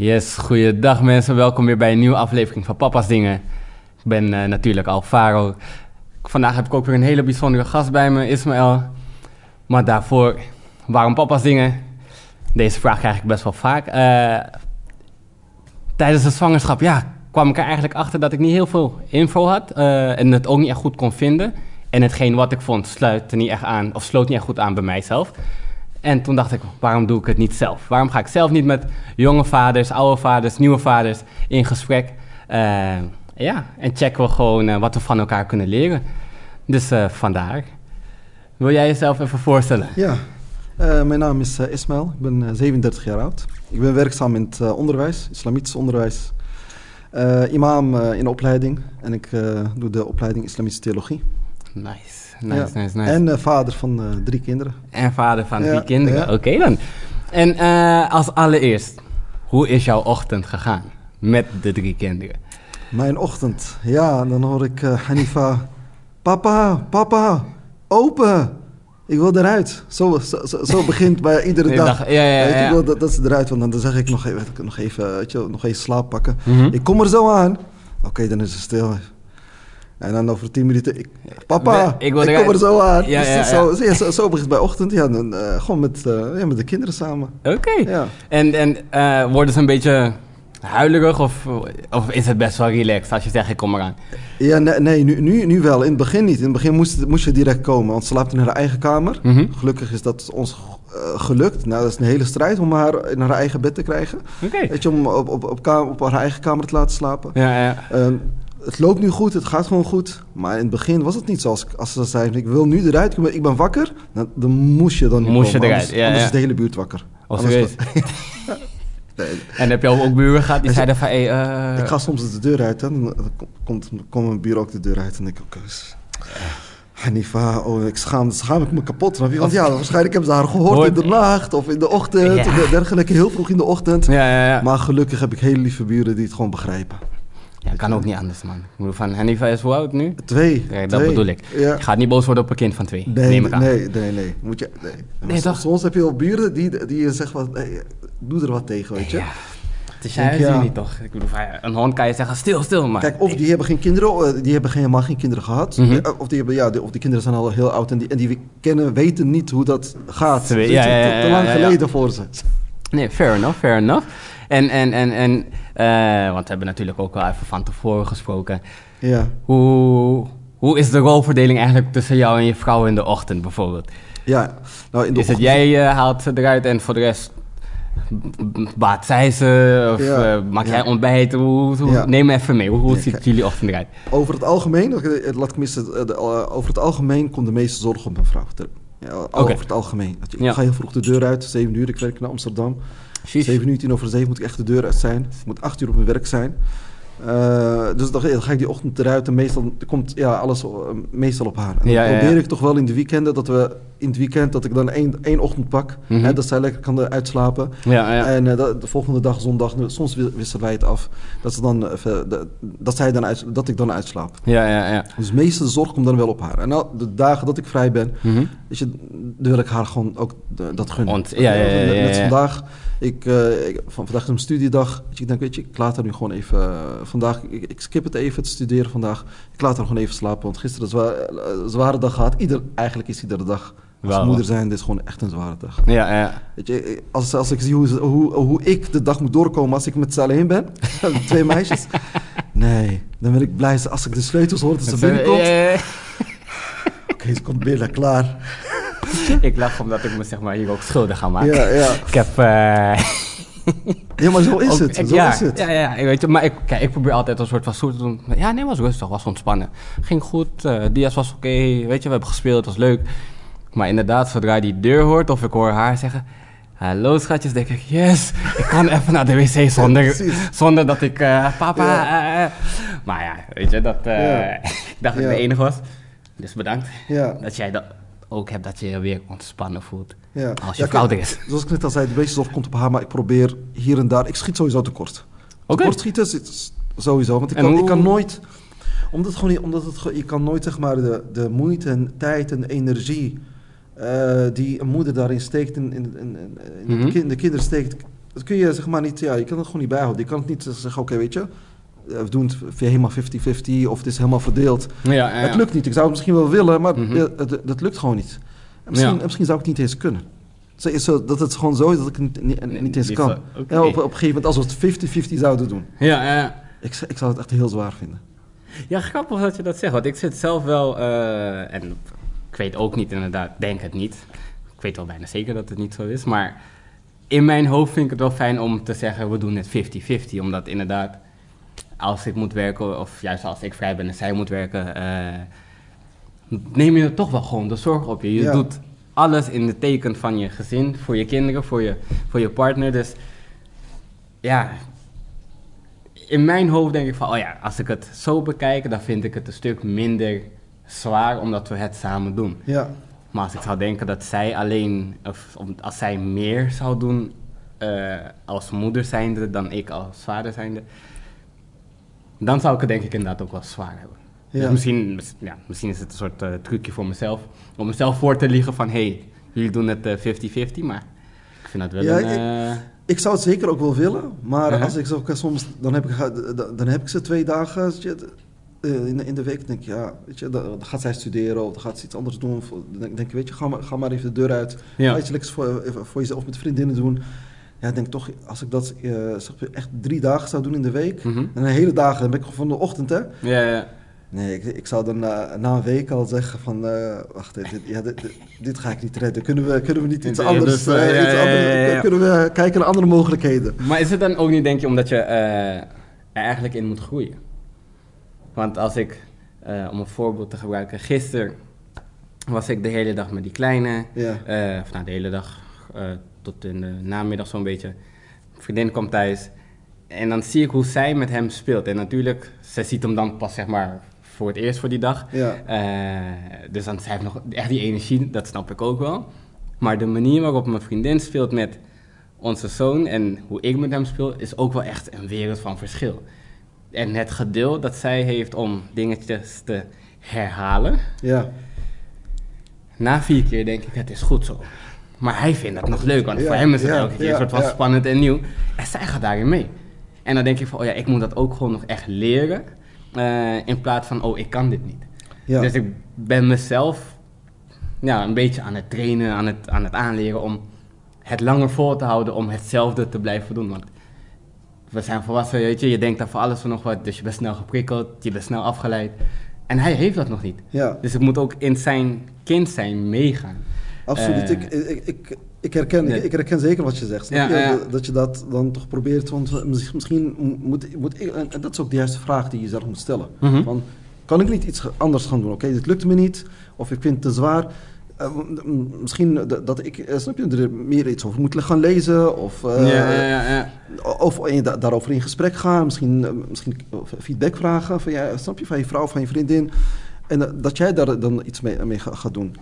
Yes, goeiedag mensen. Welkom weer bij een nieuwe aflevering van Papa's Dingen. Ik ben uh, natuurlijk Alvaro. Vandaag heb ik ook weer een hele bijzondere gast bij me, Ismaël. Maar daarvoor, waarom Papa's Dingen? Deze vraag krijg ik best wel vaak. Uh, tijdens de zwangerschap, ja, kwam ik er eigenlijk achter dat ik niet heel veel info had. Uh, en het ook niet echt goed kon vinden. En hetgeen wat ik vond, sluitte niet echt aan, of sloot niet echt goed aan bij mijzelf. En toen dacht ik, waarom doe ik het niet zelf? Waarom ga ik zelf niet met jonge vaders, oude vaders, nieuwe vaders in gesprek? Uh, ja, en checken we gewoon uh, wat we van elkaar kunnen leren. Dus uh, vandaar. Wil jij jezelf even voorstellen? Ja, mijn naam is Ismail. Ik ben 37 jaar oud. Ik ben werkzaam in het onderwijs, islamitisch onderwijs. imam in de opleiding en ik doe de opleiding islamitische theologie. Nice. Nice, nice, nice. En uh, vader van uh, drie kinderen. En vader van drie kinderen, oké okay dan. En uh, als allereerst, hoe is jouw ochtend gegaan met de drie kinderen? Mijn ochtend, ja, dan hoor ik Hanifa... Papa, papa, open! Ik wil eruit. Zo, zo, zo begint bij iedere dag. dag. Ja, ja, ja, Ik wil dat, dat ze eruit, want dan zeg ik nog even, nog even, weet je, nog even slaap pakken. Mm -hmm. Ik kom er zo aan. Oké, okay, dan is het stil. En dan over tien minuten, ik, papa, ik, ik kom er zo aan. Ja, ja, zo, ja. Zo, zo, begint bij ochtend, ja, dan, uh, gewoon met, uh, ja, met de kinderen samen. Oké. Okay. Ja. En, en uh, worden ze een beetje huilerig of, of is het best wel relaxed als je zegt, ik kom eraan? Ja, nee, nee nu, nu, nu wel. In het begin niet. In het begin moest, moest je direct komen, want ze slaapt in haar eigen kamer. Mm -hmm. Gelukkig is dat ons gelukt. Nou, dat is een hele strijd om haar in haar eigen bed te krijgen. Okay. Weet je, om op, op, op, haar eigen kamer te laten slapen. Ja, ja. Het loopt nu goed, het gaat gewoon goed. Maar in het begin was het niet zoals als ze zeiden: Ik wil nu eruit, ben, ik ben wakker. Dan, dan moest je dan moest komen. Je eruit, anders, ja, anders ja. is de hele buurt wakker. Als nee. En heb je ook buren gehad die zeiden van... Hey, uh... Ik ga soms de deur uit dan komt, komt mijn buur ook de deur uit. En denk ik ook... Hanifa, oh, ik schaam, schaam ik me kapot. Want ja, waarschijnlijk hebben ze haar gehoord in de nacht of in de ochtend. Ja. Dergelijke, heel vroeg in de ochtend. Ja, ja, ja. Maar gelukkig heb ik hele lieve buren die het gewoon begrijpen. Ja, kan ook niet anders, man. Ik bedoel, van Hanifa is hoe oud nu? Twee. Ja, dat twee. bedoel ik. Ja. Je gaat niet boos worden op een kind van twee. Nee, Neem ik aan. nee, nee, nee. Moet je, nee. Nee, toch? Soms heb je wel buren die, die je zegt, wat, hey, doe er wat tegen, weet je. Ja. Het is juist ja. niet, toch? Ik bedoel, een hond kan je zeggen, stil, stil, maar... Kijk, of die hebben geen kinderen, die hebben helemaal geen kinderen gehad. Mhm. Mm -hmm. Of, die hebben, ja, of die kinderen zijn al heel oud en die, en die kennen, weten niet hoe dat gaat. Twee, ja, ja, ja, te, te lang geleden voor ze. Nee, fair enough, fair enough. En, en, en, en want we hebben natuurlijk ook wel even van tevoren gesproken. Ja. Hoe, hoe is de rolverdeling eigenlijk tussen jou en je vrouw in de ochtend bijvoorbeeld? Ja, nou in de is ochtend... het jij uh, haalt ze eruit en voor de rest baat zij ze? Of Ja, uh, maak ja. jij ontbijt? Hoe, hoe, Ja. Neem even mee. Hoe, hoe ziet jullie ochtend eruit? Over het algemeen, eh, laat ik missen, eh, eh, over het algemeen komt de meeste zorg op mijn vrouw. Ja, over het algemeen. Ik ga heel vroeg de deur uit, 7 uur, ik werk naar Amsterdam. Sheesh. 7 uur, tien over 7 moet ik echt de deur uit zijn. Ik moet 8 uur op mijn werk zijn. Eh, dus dan, dan ga ik die ochtend eruit en meestal komt ja, alles eh, meestal op haar. En dan Ja, ja, ja. probeer ik toch wel in de weekenden dat we in het weekend dat ik dan één, één ochtend pak. Mhm. Hè, dat zij lekker kan uitslapen. Ja, ja. En eh, de volgende dag, zondag, soms wi- wisselen wij het af. Dat, ze dan, dat, zij dan uit, dat ik dan uitslaap. ja, ja, ja. Dus de meeste zorg komt dan wel op haar. En nou, de dagen dat ik vrij ben, weet je, dan wil ik haar gewoon ook dat gunnen. Ont- ja, ja, ja, Net- vandaag, ik, eh, ik, van, vandaag is een studiedag. Ik denk, weet je, ik laat haar nu gewoon even... eh, vandaag, ik, ik skip het even, het studeren vandaag. Ik laat haar gewoon even slapen, want gisteren een zwa- eh, een zware dag gehad. Ieder, eigenlijk is iedere dag als moeder zijn, dit is gewoon echt een zware dag. Ja, ja. Weet je, als, als ik zie hoe, hoe, hoe ik de dag moet doorkomen als ik met ze alleen ben, twee meisjes. Nee, dan ben ik blij als ik de sleutels hoor dat ze binnenkomt. Oké, ze komt binnen, klaar. Ik lach omdat ik me zeg maar hier ook schuldig ga maken. Ja, ja. Ik heb... eh, Ja, maar zo is ook- het. ik- Zo ja, is het. Ja, ja, ik weet je, maar ik, kijk, ik probeer altijd een soort van soort te doen. Ja, nee, was rustig, was ontspannen. Ging goed, eh Diaz was oké, weet je, we hebben gespeeld, was leuk. Maar inderdaad, zodra je die deur hoort of ik hoor haar zeggen... Hallo schatjes, denk ik, yes, ik kan even naar de wc zonder, zonder dat ik, eh, papa... Maar ja, weet je, dat, ik dacht dat ik de enige was. Dus bedankt Ja, dat jij dat ook hebt, dat je je weer ontspannen voelt. ja. Als je Ja, er is. Zoals ik net al zei, de meeste zorg komt op haar, maar ik probeer hier en daar... Ik schiet sowieso tekort. Oké. Tekort schieten is sowieso, want ik kan, hoe- ik kan nooit... Omdat, het gewoon niet, omdat het, je kan nooit zeg maar de, de moeite en tijd en energie... eh, die een moeder daarin steekt, in, in, in, in Mhm. de, kin- de kinderen steekt... dat kun je zeg maar niet, ja, je kan het gewoon niet bijhouden. Je kan het niet zeggen, oké, weet je, we doen het helemaal 50-50 of het is helemaal verdeeld. Ja, ja, Het lukt niet. Ik zou het misschien wel willen, maar mm dat lukt gewoon niet. misschien, misschien zou ik het niet eens kunnen. Zo, dat het gewoon zo is dat ik het niet, niet eens kan. Okay. op, op een gegeven moment, als we het 50-50 zouden doen. Ja, ja. Ik, ik zou het echt heel zwaar vinden. Ja, grappig dat je dat zegt. Want ik zit zelf wel, uh, en ik weet ook niet inderdaad, denk het niet. Ik weet wel bijna zeker dat het niet zo is. Maar in mijn hoofd vind ik het wel fijn om te zeggen, we doen het 50-50. Omdat inderdaad, als ik moet werken, of juist als ik vrij ben en zij moet werken, uh, neem je er toch wel gewoon de zorg op je. Je doet alles in de teken van je gezin, voor je kinderen, voor je, voor je partner. Dus ja, in mijn hoofd denk ik van, oh ja, als ik het zo bekijk, dan vind ik het een stuk minder zwaar omdat we het samen doen. Ja. Maar als ik zou denken dat zij alleen, of als zij meer zou doen uh, als moeder zijnde dan ik als vader zijnde, dan zou ik het denk ik inderdaad ook wel zwaar hebben. Dus ja. Dus misschien, ja, misschien is het een soort uh, trucje voor mezelf, om mezelf voor te liggen van, hé, hey, jullie doen het 50-50, uh, maar ik vind dat wel ja, een... Ik, ik zou het zeker ook wel willen, maar uh-huh. als ik zo, soms, dan heb ik, dan heb ik ze twee dagen eh, in, in de week. denk ik, ja, weet je, dan gaat zij studeren of dan gaat ze iets anders doen. Dan denk ik, weet je, ga maar, ga maar even de deur uit. Ja. Ga iets lekkers voor, voor jezelf met vriendinnen doen. Ja, ik denk toch, als ik dat uh, echt drie dagen zou doen in de week, mhm. en een hele dag, dan ben ik van de ochtend, hè. Ja, ja. Nee, ik, ik zou dan na, na, een week al zeggen van, uh, wacht, dit, ja, dit, dit, ga ik niet redden. Kunnen we, kunnen we niet iets anders, uh, ja, iets anders kunnen we kijken naar andere mogelijkheden. Maar is het dan ook niet, denk je, omdat je er eigenlijk in moet groeien? Want als ik, om een voorbeeld te gebruiken, gisteren was ik de hele dag met die kleine, of nou de hele dag tot in de namiddag zo'n beetje. vriendin komt thuis en dan zie ik hoe zij met hem speelt. En natuurlijk, zij ziet hem dan pas zeg maar voor het eerst voor die dag. Ja. Uh, dus dan heeft nog echt die energie, dat snap ik ook wel. Maar de manier waarop mijn vriendin speelt met onze zoon en hoe ik met hem speel, is ook wel echt een wereld van verschil. En het geduld dat zij heeft om dingetjes te herhalen. Ja. Na vier keer denk ik, het is goed zo. Maar hij vindt het nog leuk, want voor hem is het elke keer een soort van spannend en nieuw. En zij gaat daarin mee. En dan denk ik van, oh ja, ik moet dat ook gewoon nog echt leren. Uh, in plaats van, oh, ik kan dit niet. Ja. Dus ik ben mezelf ja, een beetje aan het trainen, aan het, aan het aanleren om het langer vol te houden om hetzelfde te blijven doen. Want we zijn volwassen, weet je, je denkt daar voor alles van nog wat, dus je bent snel geprikkeld, je bent snel afgeleid. En hij heeft dat nog niet. Ja. Dus ik moet ook in zijn kind zijn meegaan. Absoluut. Uh, ik, ik, ik, ik, herken, ik, herken zeker wat je zegt. Ja, Dat je dat dan toch probeert. Want misschien moet, moet ik, en dat is ook de juiste vraag die je zelf moet stellen. Mm van, kan ik niet iets anders gaan doen? Oké, dit lukt me niet. Of ik vind het te zwaar. Uh, misschien dat ik, uh, snap je, er meer iets over moet gaan lezen. Of, uh, ja, ja, ja, of daarover in gesprek gaan. Misschien, misschien feedback vragen van, ja, snap je, van je vrouw, van je vriendin. En dat jij daar dan iets mee, mee gaat doen.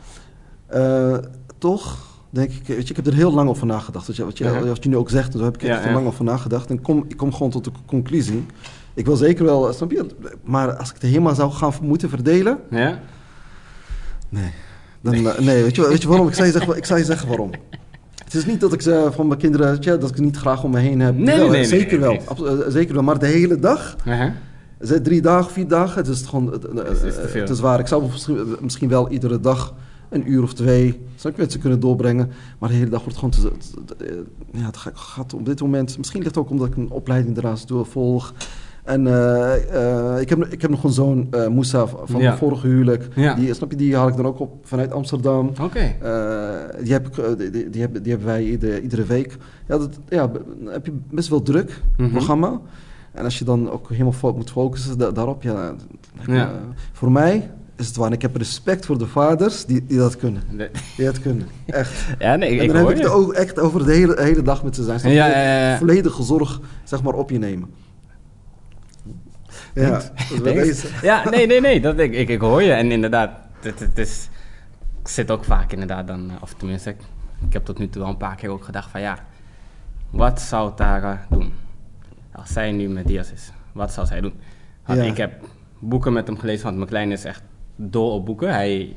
Uh, toch denk ik, weet je, ik heb er heel lang over nagedacht. Wat je, wat je, wat je nu ook zegt, daar heb ik er lang over nagedacht. En kom, ik kom gewoon tot de conclusie. Ik wil zeker wel, snap je? Maar als ik het helemaal zou gaan moeten verdelen. Ja? Nee. Dan, nee. Eh, nee, weet, je, weet je waarom? Ik zou je zeggen, ik zou je zeggen waarom. Het is niet dat ik ze van mijn kinderen, dat ik ze niet graag om me heen heb. Nee, nee, nee zeker wel. Eh, zeker wel. Maar de hele dag. Uh -huh. Drie dagen, vier dagen, het is gewoon het, is te, te, zwaar. Ik zou misschien wel iedere dag een uur of twee zou ik met ze kunnen doorbrengen. Maar de hele dag wordt gewoon te, ja, het gaat op dit moment. Misschien ligt het ook omdat ik een opleiding daarnaast doe, volg. En uh, uh, ik, heb, ik heb nog een zoon, uh, Moussa, van ja. mijn vorige huwelijk. Ja. Die, snap je, die haal ik dan ook op vanuit Amsterdam. Oké. die, heb ik, die, die, die, hebben, die hebben wij iedere, iedere week. Ja, dat, ja, heb je best wel druk, mm programma. En als je dan ook helemaal moet focussen daarop, ja, ja. voor mij is het waar. ik heb respect voor de vaders die, die dat kunnen. Die dat kunnen, echt. Ja, nee, ik, en dan heb ik het ook echt over de hele, hele dag met ze zijn. Ja, ja, ja, Volledige zorg, zeg maar, op je nemen. Ja, ja nee, nee, nee, dat, ik, ik, ik hoor je. En inderdaad, het, het is, ik zit ook vaak inderdaad dan, of tenminste, ik, ik heb tot nu toe al een paar keer ook gedacht van ja, wat zou Tara doen? Als zij nu met Diaz is, wat zou zij doen? Want ik heb boeken met hem gelezen, want mijn kleine is echt dol op boeken. Hij,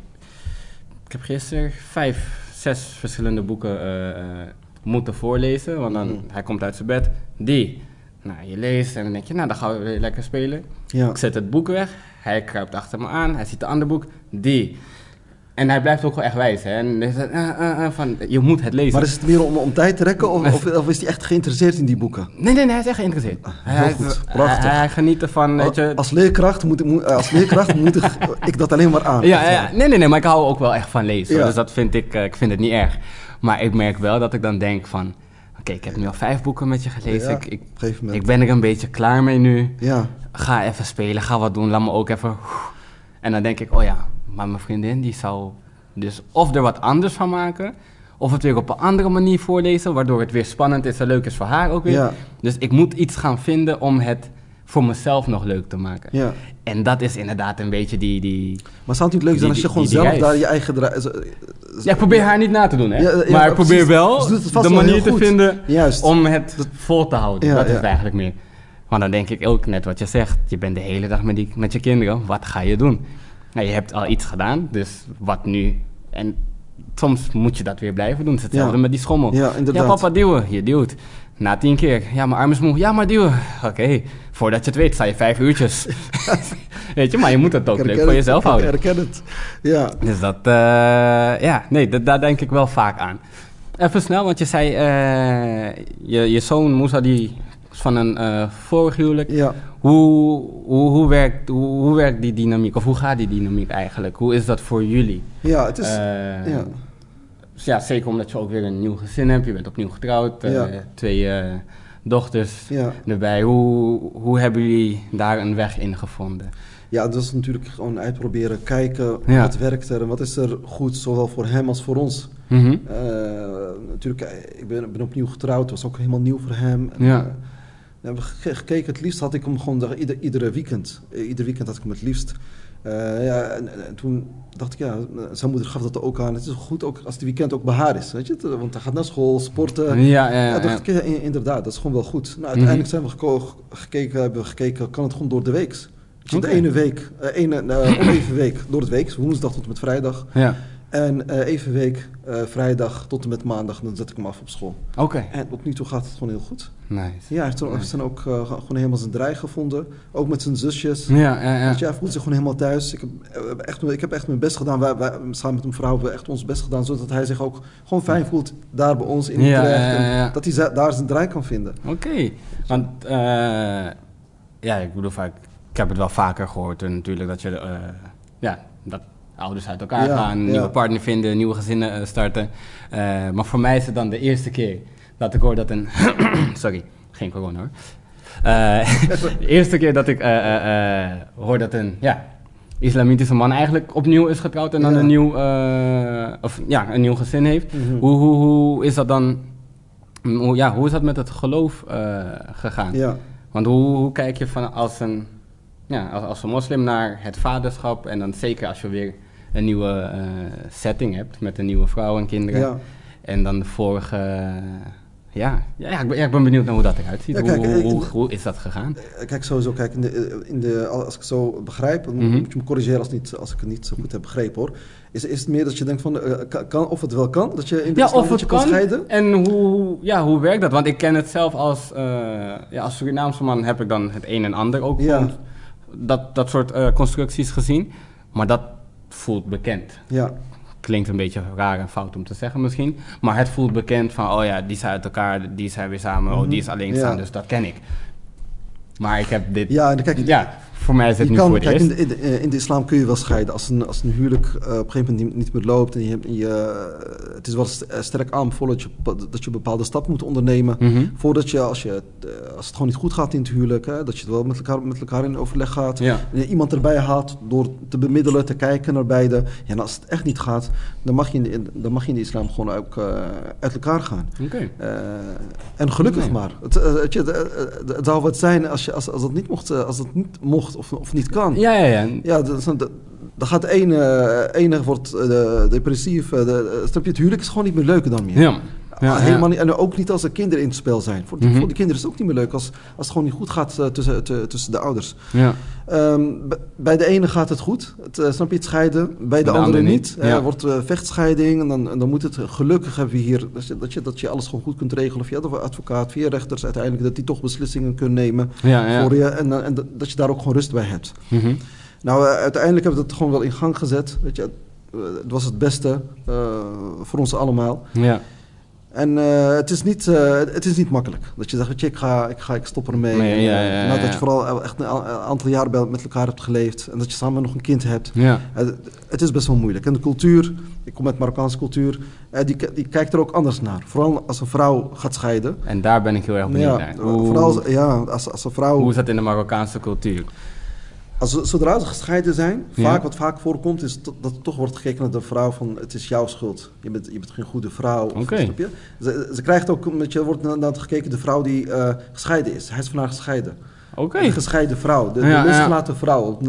ik heb gisteren vijf, zes verschillende boeken uh, moeten voorlezen. Want dan, mhm. hij komt uit zijn bed, die. Nou, je leest en dan denk je, nou, dan gaan we weer lekker spelen. Ja. Ik zet het boek weg, hij kruipt achter me aan, hij ziet een ander boek, die. En hij blijft ook wel echt wijzen. En uh, uh, uh, van, je moet het lezen. Maar is het meer om, om tijd te rekken of, of, of, is hij echt geïnteresseerd in die boeken? Nee, nee, nee hij is echt geïnteresseerd. Ah, hij, goed, prachtig. Hij, geniet ervan, weet je... Als leerkracht moet, moet als leerkracht moet ik dat alleen maar aan. Ja, ja, nee, nee, nee, maar ik hou ook wel echt van lezen. Dus dat vind ik, ik vind het niet erg. Maar ik merk wel dat ik dan denk van... Oké, ik heb nu al vijf boeken met je gelezen. ik, ik, ik, ben er een beetje klaar mee nu. Ja. Ga even spelen, ga wat doen. Laat me ook even... En dan denk ik, oh ja, maar mijn vriendin die zou dus of er wat anders van maken, of het weer op een andere manier voorlezen, waardoor het weer spannend is en leuk is voor haar ook weer. Ja. Dus ik moet iets gaan vinden om het voor mezelf nog leuk te maken. Ja. En dat is inderdaad een beetje die... die maar zou het niet leuk zijn als je gewoon zelf daar je eigen... Ja, ik probeer haar niet na te doen, hè. Ja, maar ik probeer wel de manier te vinden Juist. om het vol te houden. dat is het eigenlijk meer. Maar dan denk ik ook net wat je zegt. Je bent de hele dag met, die, met je kinderen. Wat ga je doen? Nou, je hebt al iets gedaan, dus wat nu? En soms moet je dat weer blijven doen. Het is hetzelfde met die schommel. Ja, inderdaad. Ja, papa, duwen. Je duwt. Na tien keer. Ja, mijn arm is moe. Ja, maar duwen. Oké. Voordat je het weet, sta je vijf uurtjes. weet je, maar je moet het ook leuk voor jezelf houden. Ik herken het. Ja. Dus dat, uh, ja, nee, daar denk ik wel vaak aan. Even snel, want je zei, uh, je, je zoon Moussa, die van een uh, vorig huwelijk. Ja. Hoe, hoe, hoe, werkt, hoe, hoe, werkt die dynamiek? Of hoe gaat die dynamiek eigenlijk? Hoe is dat voor jullie? Ja, het is... Uh, ja. ja, zeker omdat je ook weer een nieuw gezin hebt. Je bent opnieuw getrouwd. Uh, twee dochters erbij. Hoe, hoe hebben jullie daar een weg in gevonden? Ja, dat is natuurlijk gewoon uitproberen, kijken wat werkt er en wat is er goed, zowel voor hem als voor ons. Mm -hmm. natuurlijk, ik ben, ben opnieuw getrouwd, was ook helemaal nieuw voor hem. En, ja we hebben gekeken, het liefst had ik hem gewoon ieder, iedere weekend. Eh, ieder weekend had ik hem het liefst. Uh, ja, en, toen dacht ik, ja, zijn moeder gaf dat ook aan. Het is goed ook als het weekend ook bij haar is, weet je. Want hij gaat naar school, sporten. Ja, ja, ja. dacht ik, inderdaad, dat is gewoon wel goed. Nou, uiteindelijk zijn we gekeken, hebben we gekeken, kan het gewoon door de week. Dus de ene week, uh, ene, uh, oneven week door de week, woensdag tot en met vrijdag. Ja. En uh, even week, uh, vrijdag tot en met maandag, dan zet ik hem af op school. Oké. En tot nu toe gaat het gewoon heel goed. Nice. Ja, hij heeft dan ook uh, gewoon helemaal zijn draai gevonden. Ook met zijn zusjes. Ja, ja, ja. Dus ja, hij voelt zich gewoon helemaal thuis. Ik heb echt, ik heb echt mijn best gedaan. Wij, wij, samen met mijn vrouw hebben we echt ons best gedaan. Zodat hij zich ook gewoon fijn voelt daar bij ons in ja, ja. Dat hij daar zijn draai kan vinden. Oké. Want, ja, ik bedoel vaak... Ik heb het wel vaker gehoord natuurlijk dat je... ja, dat ouders uit elkaar gaan, nieuwe partner vinden, nieuwe gezinnen uh, starten. Uh, maar voor mij is het dan de eerste keer dat ik hoor dat een... sorry, geen corona hoor. Uh, de eerste keer dat ik hoor dat een ja, islamitische man eigenlijk opnieuw is getrouwd en dan een, nieuw, of, ja, een nieuw gezin heeft. Mm -hmm. hoe, hoe, hoe is dat dan... Hoe, ja, hoe is dat met het geloof gegaan? Ja. Want hoe, hoe kijk je van als een ja, als, als een moslim naar het vaderschap. En dan zeker als je weer een nieuwe uh, setting hebt met een nieuwe vrouw en kinderen. Ja. En dan de vorige. ja, ja, ik ben, ja, ik ben benieuwd naar hoe dat eruit ziet. hoe, hoe, hoe, hoe, is dat gegaan? Eh, kijk, sowieso, kijk, in de, in de, als ik het zo begrijp, dan mm -hmm. moet je me corrigeren als, niet, als ik het niet zo goed heb begrepen hoor. Is, is het meer dat je denkt van, uh, kan, of het wel kan, dat je in de ja, of het kan, scheiden? En hoe, ja, hoe werkt dat? Want ik ken het zelf als, uh, ja, als Surinaamse man heb ik dan het een en ander ook ja. dat, dat soort uh, constructies gezien. Maar dat voelt bekend. Ja. Klinkt een beetje raar en fout om te zeggen misschien. Maar het voelt bekend van, oh ja, die zijn uit elkaar, die zijn weer samen, oh, die is alleen staan, dus dat ken ik. Maar ik heb dit... Ja, kijk, ja, voor mij is het nu kan, voor het kijk, in, de, in, eh, in, de, islam kun je wel scheiden. Als een, als een huwelijk uh, op een gegeven moment niet, meer loopt... en je, je, uh, het is wel sterk aanbevolen dat je, dat je bepaalde stappen moet ondernemen... Mm -hmm. voordat je, als, je, als het gewoon niet goed gaat in het huwelijk... Hè, dat je het wel met elkaar, met elkaar in overleg gaat... Ja. en je iemand erbij haalt door te bemiddelen, te kijken naar beide... Ja, en als het echt niet gaat, dan mag je in de, dan mag je in de islam gewoon ook uh, uit elkaar gaan. Okay. en gelukkig okay. maar. Het, het, het, het, zou wat zijn als, je, als, als, dat niet mocht, als dat niet mocht of, of niet kan. Ja, ja, ja. Ja, dan gaat de ene, ene wordt uh, depressief. Uh, de, snap je, het huwelijk is gewoon niet meer leuk dan meer. Ja. Helemaal niet, en ook niet als er kinderen in het spel zijn. Voor, mhm. voor de kinderen is het ook niet meer leuk als, als het gewoon niet goed gaat tussen, tussen de ouders. Ja. Ehm, bij de ene gaat het goed, het, snap je, het scheiden. Bij de, andere, niet. Er wordt vechtscheiding en dan, en dan moet het gelukkig hebben we hier dat je, dat je, dat je alles gewoon goed kunt regelen via de advocaat, via rechters uiteindelijk, dat die toch beslissingen kunnen nemen voor je en, en dat je daar ook gewoon rust bij hebt. Mhm. Nou, uiteindelijk hebben we dat gewoon wel in gang gezet. Weet je, eh, het was het beste uh, voor ons allemaal. Ja. En uh, het, is niet, uh, het is niet makkelijk. Dat je zegt, weet je, ik, ga, ik, ga, ik stop ermee. Nee, ja, ja, ja, nadat je vooral echt een aantal jaren met elkaar hebt geleefd. En dat je samen nog een kind hebt. Ja. Het, het is best wel moeilijk. En de cultuur, ik kom uit Marokkaanse cultuur, die, die kijkt er ook anders naar. Vooral als een vrouw gaat scheiden. En daar ben ik heel erg benieuwd naar. Vooral als, ja, als, als een vrouw... Hoe is dat in de Marokkaanse cultuur? Als, zodra ze gescheiden zijn, vaak, wat vaak voorkomt, is dat, er toch wordt gekeken naar de vrouw van het is jouw schuld. Je bent, je bent geen goede vrouw. Je? Ze, ze, krijgt ook, met je wordt naar gekeken, de vrouw die uh, gescheiden is. Hij is van haar gescheiden. Oké. De gescheiden vrouw, de, de losgelaten vrouw.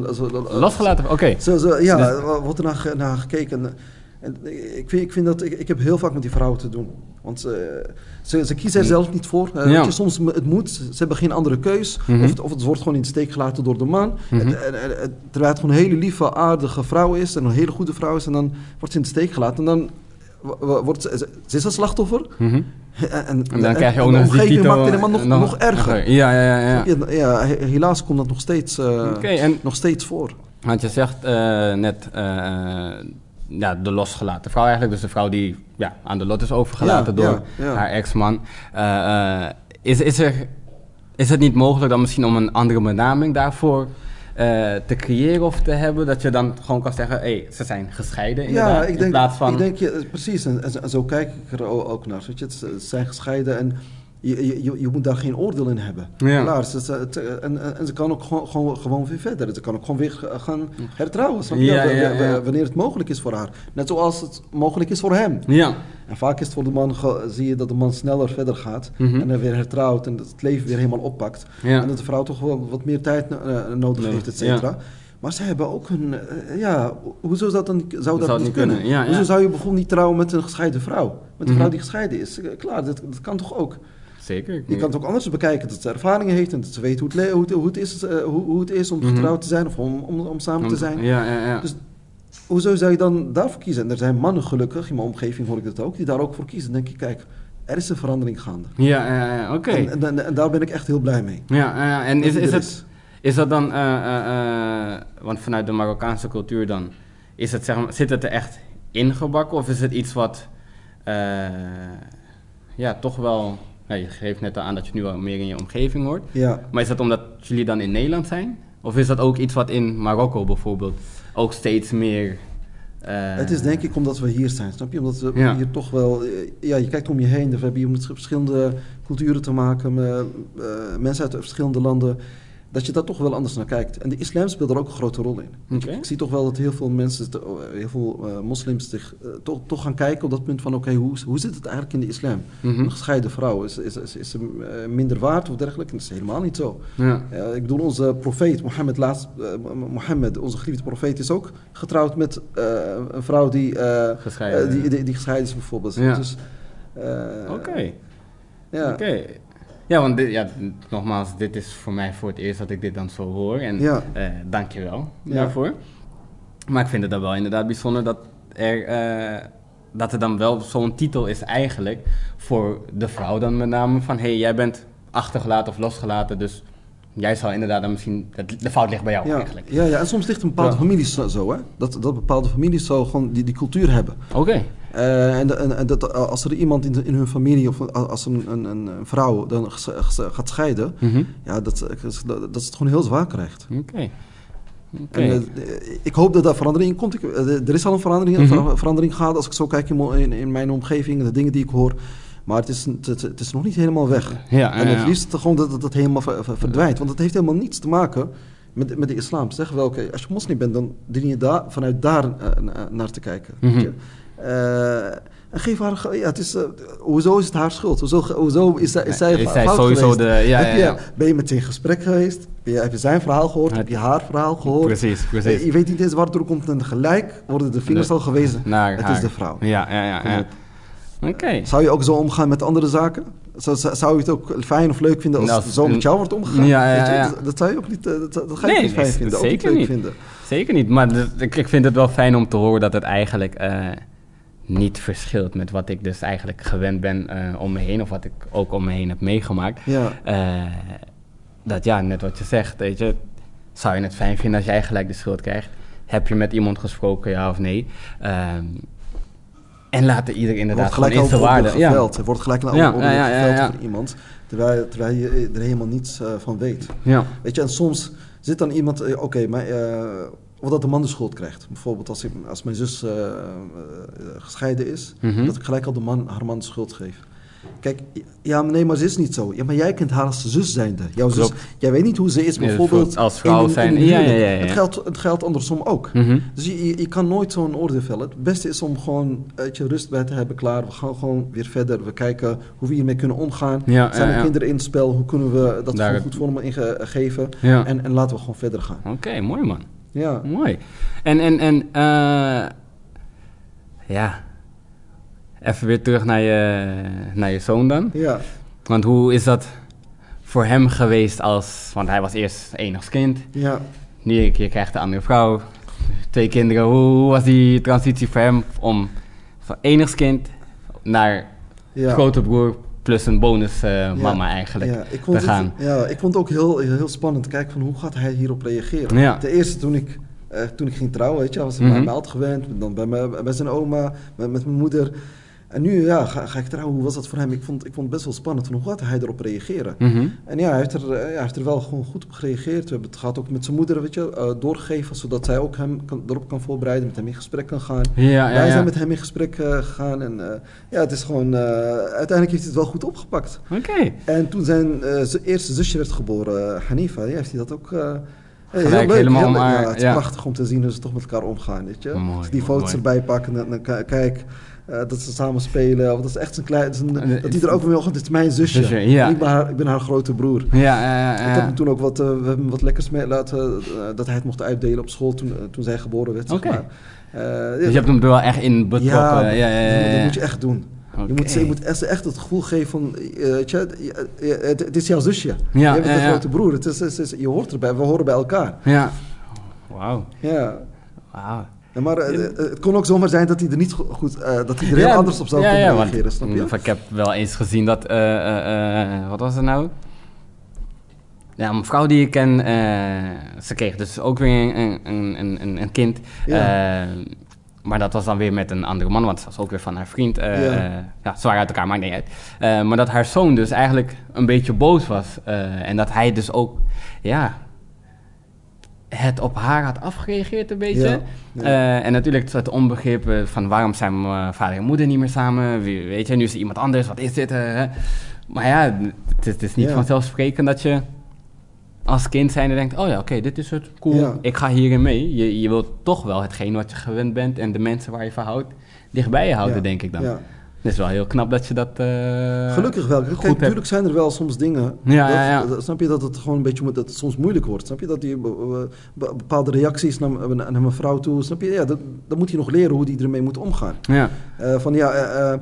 Losgelaten, oké. Ja, dus... wordt er naar, naar gekeken. En ik, vind, ik, vind dat, ik, ik, heb heel vaak met die vrouwen te doen. Want uh, ze, ze, kiezen er zelf niet voor. Uh, ja. je, soms het moet, ze hebben geen andere keus. Mm -hmm. of, het, of, het, wordt gewoon in de steek gelaten door de man. Mm -hmm. en, en, en, terwijl het gewoon een hele lieve, aardige vrouw is. En een hele goede vrouw is. En dan wordt ze in de steek gelaten. En dan wordt ze, ze is een slachtoffer. Mm -hmm. en, en, dan krijg je ook nog een die maakt het nog, nog, nog erger. Ja, ja, ja, ja. ja, helaas komt dat nog steeds, uh, okay, nog steeds voor. Want je zegt net ja, de losgelaten vrouw eigenlijk. Dus de vrouw die ja, aan de lot is overgelaten door haar ex-man. Uh, is, is, er, is het niet mogelijk dan misschien om een andere benaming daarvoor uh, te creëren of te hebben? Dat je dan gewoon kan zeggen, hé, hey, ze zijn gescheiden inderdaad. Ja, ik denk, in plaats van... ik denk je, precies. En, en, zo kijk ik er ook naar. Weet je, ze zijn gescheiden en je, je, je moet daar geen oordeel in hebben. Ja. Klaar, ze, en, en ze kan ook gewoon, gewoon, gewoon weer verder. Ze kan ook gewoon weer gaan hertrouwen. Ja, ja, wanneer het mogelijk is voor haar. Net zoals het mogelijk is voor hem. Ja. En vaak is het voor de man, zie je dat de man sneller verder gaat. Mhm. En weer hertrouwt en het leven weer helemaal oppakt. En dat de vrouw toch wel wat meer tijd uh, nodig heeft, et cetera. Maar ze hebben ook een. Uh, ja, hoezo zou dat, dan, zou dat, niet kunnen? kunnen? hoezo zou je bijvoorbeeld niet trouwen met een gescheiden vrouw? Met een vrouw mhm. die gescheiden is? Klaar, dat, dat kan toch ook? Zeker. Je kan het ook anders bekijken, dat ze ervaringen heeft en dat ze weet hoe het, hoe het, hoe het, is, uh, hoe, hoe het is om mhm. getrouwd te zijn of om, om, om samen te zijn. Ja, ja, ja. Dus hoezo zou je dan daarvoor kiezen? En er zijn mannen gelukkig, in mijn omgeving hoor ik dat ook, die daar ook voor kiezen. Dan denk je, kijk, er is een verandering gaande. Ja, ja, ja oké. En, en, en, daar ben ik echt heel blij mee. Ja, ja en is, is, het, is dat dan, uh, uh, want vanuit de Marokkaanse cultuur dan, is het, zeg maar, zit het er echt ingebakken of is het iets wat, ja, toch wel je geeft net al aan dat je nu al meer in je omgeving hoort. Ja. Maar is dat omdat jullie dan in Nederland zijn? Of is dat ook iets wat in Marokko bijvoorbeeld ook steeds meer... Uh... Het is denk ik omdat we hier zijn, snap je? Omdat we hier toch wel... Eh, ja, je kijkt om je heen, we hebben hier met verschillende culturen te maken, met, uh, mensen uit verschillende landen dat je daar toch wel anders naar kijkt. En de islam speelt er ook een grote rol in. Ik, zie toch wel dat heel veel mensen, heel veel uh, moslims, zich, uh, toch, toch gaan kijken op dat punt van: oké, hoe, hoe zit het eigenlijk in de islam? Mm -hmm. Een gescheiden vrouw, is, is, is, is ze minder waard of dergelijke? Dat is helemaal niet zo. Ja. ik bedoel, onze profeet, Mohammed, laatst, Mohammed, onze geliefde profeet, is ook getrouwd met een vrouw die, gescheiden. die, die, die, gescheiden is, bijvoorbeeld. Ja. Dus, Oké. Ja. Oké. Ja, want dit, ja, nogmaals, dit is voor mij voor het eerst dat ik dit dan zo hoor. En ja. Uh, dank je wel daarvoor. Maar ik vind het dan wel inderdaad bijzonder dat er, uh, dat er dan wel zo'n titel is eigenlijk voor de vrouw dan met name van... hé, hey, jij bent achtergelaten of losgelaten, dus jij zou inderdaad dan misschien... De fout ligt bij jou ja. eigenlijk. Ja, ja, en soms ligt een bepaalde familie zo, hè. Dat, dat bepaalde families zo gewoon die, die cultuur hebben. Oké. Uh, en, en, dat, als er iemand in, in hun familie of als een, een, een vrouw dan gaat scheiden, mm -hmm. ja, dat, dat, dat ze het gewoon heel zwaar krijgt. Oké. Okay. Uh, ik hoop dat daar verandering in komt. Ik, uh, er is al een verandering, mm -hmm. verandering gaande als ik zo kijk in, in, in, mijn omgeving, de dingen die ik hoor. Maar het is, het, het is nog niet helemaal weg. Ja, en het liefst gewoon dat, dat het helemaal verdwijnt. Want het heeft helemaal niets te maken met, met de islam. Zeg wel, oké, als je moslim bent, dan dien je daar, vanuit daar naar te kijken. Mm -hmm. Uh, en geef haar, ja, het is, uh, hoezo is het haar schuld? Hoezo, hoezo is, zij, is zij, is zij sowieso geweest? de, ja, ja, ja. Ben je met in gesprek geweest? Je, heb je zijn verhaal gehoord? Heb je haar verhaal gehoord? Precies, precies. Je weet niet eens waardoor komt en gelijk worden de vingers al gewezen. Het haar. is de vrouw. Ja, ja, ja. Zou je ook zo omgaan met andere zaken? Zou, zou je het ook fijn of leuk vinden als nou, zo met jou wordt omgegaan? Ja, ja, ja. Dat, dat, zou je ook niet, dat, dat ga je niet fijn vinden. Zeker ook niet. Vinden. Zeker niet. Maar ik, ik vind het wel fijn om te horen dat het eigenlijk niet verschilt met wat ik dus eigenlijk gewend ben uh, om me heen, of wat ik ook om me heen heb meegemaakt. Ja. Uh, dat ja, net wat je zegt, weet je, zou je het fijn vinden als jij gelijk de schuld krijgt? Heb je met iemand gesproken, ja of nee? Uh, en laten ieder inderdaad wordt gelijk zijn waarde. Ja. Er wordt gelijk een ja, ja, ja, ja, van iemand, terwijl, terwijl je er helemaal niets uh, van weet. Ja. Weet je, en soms zit dan iemand, oké, okay, maar of dat de man de schuld krijgt. Bijvoorbeeld als, ik, als mijn zus uh, uh, gescheiden is, Mhm. dat ik gelijk al de man, haar man de schuld geef. Kijk, ja, nee, maar ze is niet zo. Ja, maar jij kent haar als zus zijnde. Jouw zus, jij weet niet hoe ze is, bijvoorbeeld. als vrouw zijn. ja, ja, ja, Het, geldt, het geldt andersom ook. Mhm. Dus je, je kan nooit zo'n oordeel vellen. Het beste is om gewoon uit je rust bij te hebben klaar. We gaan gewoon weer verder. We kijken hoe we hiermee kunnen omgaan. Ja, Zijn er kinderen in het spel? Hoe kunnen we dat Daar- goed vormen ingeven? Ja. En, en laten we gewoon verder gaan. Oké, mooi man. Ja. Mooi. En, en, en, eh ja. Even weer terug naar je, naar je zoon dan. Ja. Want hoe is dat voor hem geweest als... Want hij was eerst enigskind. Ja. Nu je, krijgt een andere vrouw. Twee kinderen. Hoe, hoe was die transitie voor hem om van enigskind naar Ja. grote broer plus een bonus eh, mama eigenlijk Ja, ik vond te gaan? Het, ja, ik vond het ook heel, heel spannend kijken van hoe gaat hij hierop reageren. Ja. Ten eerste toen ik, eh, toen ik ging trouwen, weet je, was ik Mhm. bij mij altijd gewend, dan bij, mijn, bij zijn oma, met, met mijn moeder. En nu ja, ga, ga ik trouwen, hoe was dat voor hem? Ik vond, ik vond het best wel spannend van hoe gaat hij erop reageren. Mhm. En ja, hij heeft, er, eh, hij heeft er wel gewoon goed op gereageerd. We hebben het gehad ook met zijn moeder, weet je, doorgegeven, zodat zij ook hem kan, erop kan voorbereiden, met hem in gesprek kan gaan. Ja, ja, Wij ja. zijn met hem in gesprek eh, gegaan en ja, het is gewoon, uiteindelijk heeft hij het wel goed opgepakt. Oké. En toen zijn zijn eerste zusje werd geboren, Hanifa, ja, heeft hij dat ook... heel leuk, helemaal heel leuk. ja, het is ja. prachtig om te zien hoe ze toch met elkaar omgaan, weet je. Mooi, Als die foto's mooi. erbij pakken en dan kijk, eh, dat ze samen spelen. Of dat is echt zijn klein, een- Eh, dat hij er ook wel, dit is mijn zusje. Zusje, ja. En ik, ben haar, ik ben haar grote broer. Ja, ja, ja, Ik heb hem toen ook wat, eh, we hebben hem wat lekkers mee laten, dat hij het mocht uitdelen op school toen, toen zij geboren werd, zeg maar. Eh, Dus je hebt hem er wel echt in betrokken. Ja, ja, ja. dat moet je echt doen. Je moet, je moet echt, echt het gevoel geven van, het, het is jouw zusje. Ja, je bent ja. grote broer. Het is, het is- je hoort erbij, we horen bij elkaar. Ja. Wauw. Ja. Wauw. Ja, maar eh, eh, het kon ook zomaar zijn dat hij er niet go- goed, eh, dat hij er heel Ja, anders op zou ja, kunnen reageren, snap je? Of Ik heb wel eens gezien dat, wat was het nou? Ja, een vrouw die ik ken, ze kreeg dus ook weer een, een, een, een, kind. Maar dat was dan weer met een andere man, want het was ook weer van haar vriend. Ja. ze waren uit elkaar, maakt niet uit. Maar dat haar zoon dus eigenlijk een beetje boos was. en dat hij dus ook, ja, het op haar had afgereageerd een beetje. Ja, ja. Eh, en natuurlijk het onbegrip eh, van waarom zijn mijn vader en moeder niet meer samen. Wie- Weet je, nu is er iemand anders, wat is dit? eh, maar ja, het is, het is niet Ja. vanzelfsprekend dat je als kind zijnde denkt... oh ja, oké, dit is het, cool, ik ga hierin mee. Je, je wilt toch wel hetgeen wat je gewend bent... en de mensen waar je van houdt, dichtbij je houden, denk ik dan. Het is wel heel knap dat je dat eh, Gelukkig wel. Kijk, hebt. natuurlijk zijn er wel soms dingen. Ja, dat, ja, ja. dat- snap je dat het gewoon een beetje dat het soms moeilijk wordt? Snap je dat die be- bepaalde reacties naar, naar mijn vrouw toe, snap je? Ja, dat, dan moet je nog leren hoe die ermee moet omgaan. Ja, Eh, van ja, eh,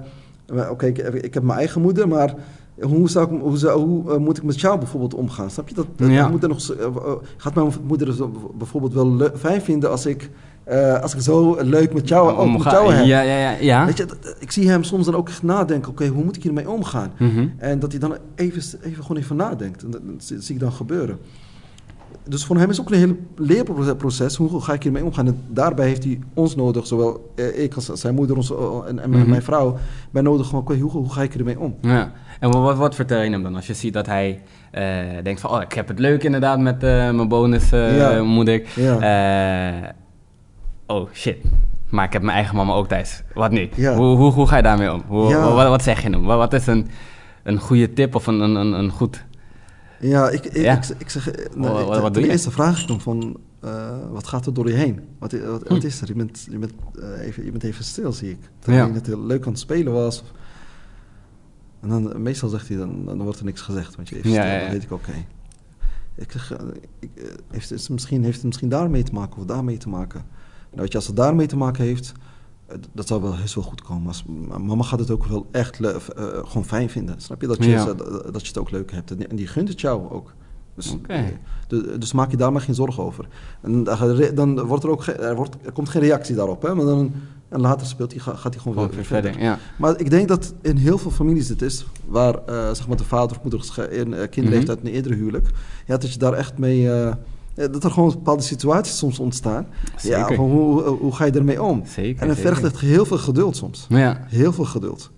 eh, oké, ik, ik heb mijn eigen moeder, maar hoe, zou ik, hoe, zou, hoe eh, moet ik met jou bijvoorbeeld omgaan? Snap je dat? dat Ja. dat moet er nog, eh, eh, gaat mijn moeder bijvoorbeeld wel fijn vinden als ik, eh, als ik zo leuk met jou, ook met jou heb? ja, ja, ja. ja. Weet je, dat- ik zie hem soms dan ook echt nadenken, oké, hoe moet ik hiermee omgaan? Mhm. En dat hij dan even, even gewoon even nadenkt. En dat, dat zie ik dan gebeuren. Dus voor hem is ook een heel leerproces. Hoe ga ik hiermee omgaan? En daarbij heeft hij ons nodig, zowel eh, ik als zijn moeder ons, eh, en, en Mhm. mijn vrouw, bij nodig. Gewoon, hoe, hoe ga ik ermee om? Ja, en wat, wat, vertel je hem dan als je ziet dat hij eh, denkt van... oh, ik heb het leuk inderdaad met eh, mijn bonusmoeder. Ja. Eh, oh, shit. Maar ik heb mijn eigen mama ook thuis. Wat nu? Ja. Hoe, hoe, hoe ga je daarmee om? Hoe, Ja. wat, wat zeg je hem? Wat, is een, een goede tip of een, een, een, een goed... Ja, ik, ik, Ja. ik, ik zeg... nou, Wat- ik- wat je? eerste vraag ik hem van... eh, wat gaat er door je heen? Wat, Hm. wat is er? Je bent, je, bent, eh, even, je bent even stil, zie ik. Terwijl je net heel leuk aan het spelen was. En dan, meestal zegt hij, dan, dan wordt er niks gezegd. Want je even Ja, stil, dan weet ik, oké. Ik zeg, heeft, het misschien, heeft het misschien daarmee te maken of daarmee te maken? Nou, weet je, als het daarmee te maken heeft... dat zou wel heel wel goed komen. Als, mama gaat het ook wel echt gewoon fijn vinden. Snap je? Dat je, dat je het ook leuk hebt. En, die gunt het jou ook. Dus, dus, maak je daar maar geen zorgen over. En dan wordt er ook er, wordt, er komt geen reactie daarop. Hè? Maar dan, en later speelt hij, gaat hij gewoon weer, verder. Ja. Maar ik denk dat in heel veel families het is, waar uh, zeg maar de vader of moeder in uh, kinderen heeft uit een eerdere huwelijk, ja, dat je daar echt mee. Uh, dat er gewoon bepaalde situaties soms ontstaan. Zeker. Ja, hoe, hoe, ga je ermee om? Zeker, en het vergt echt heel veel geduld soms. Ja. Heel veel geduld.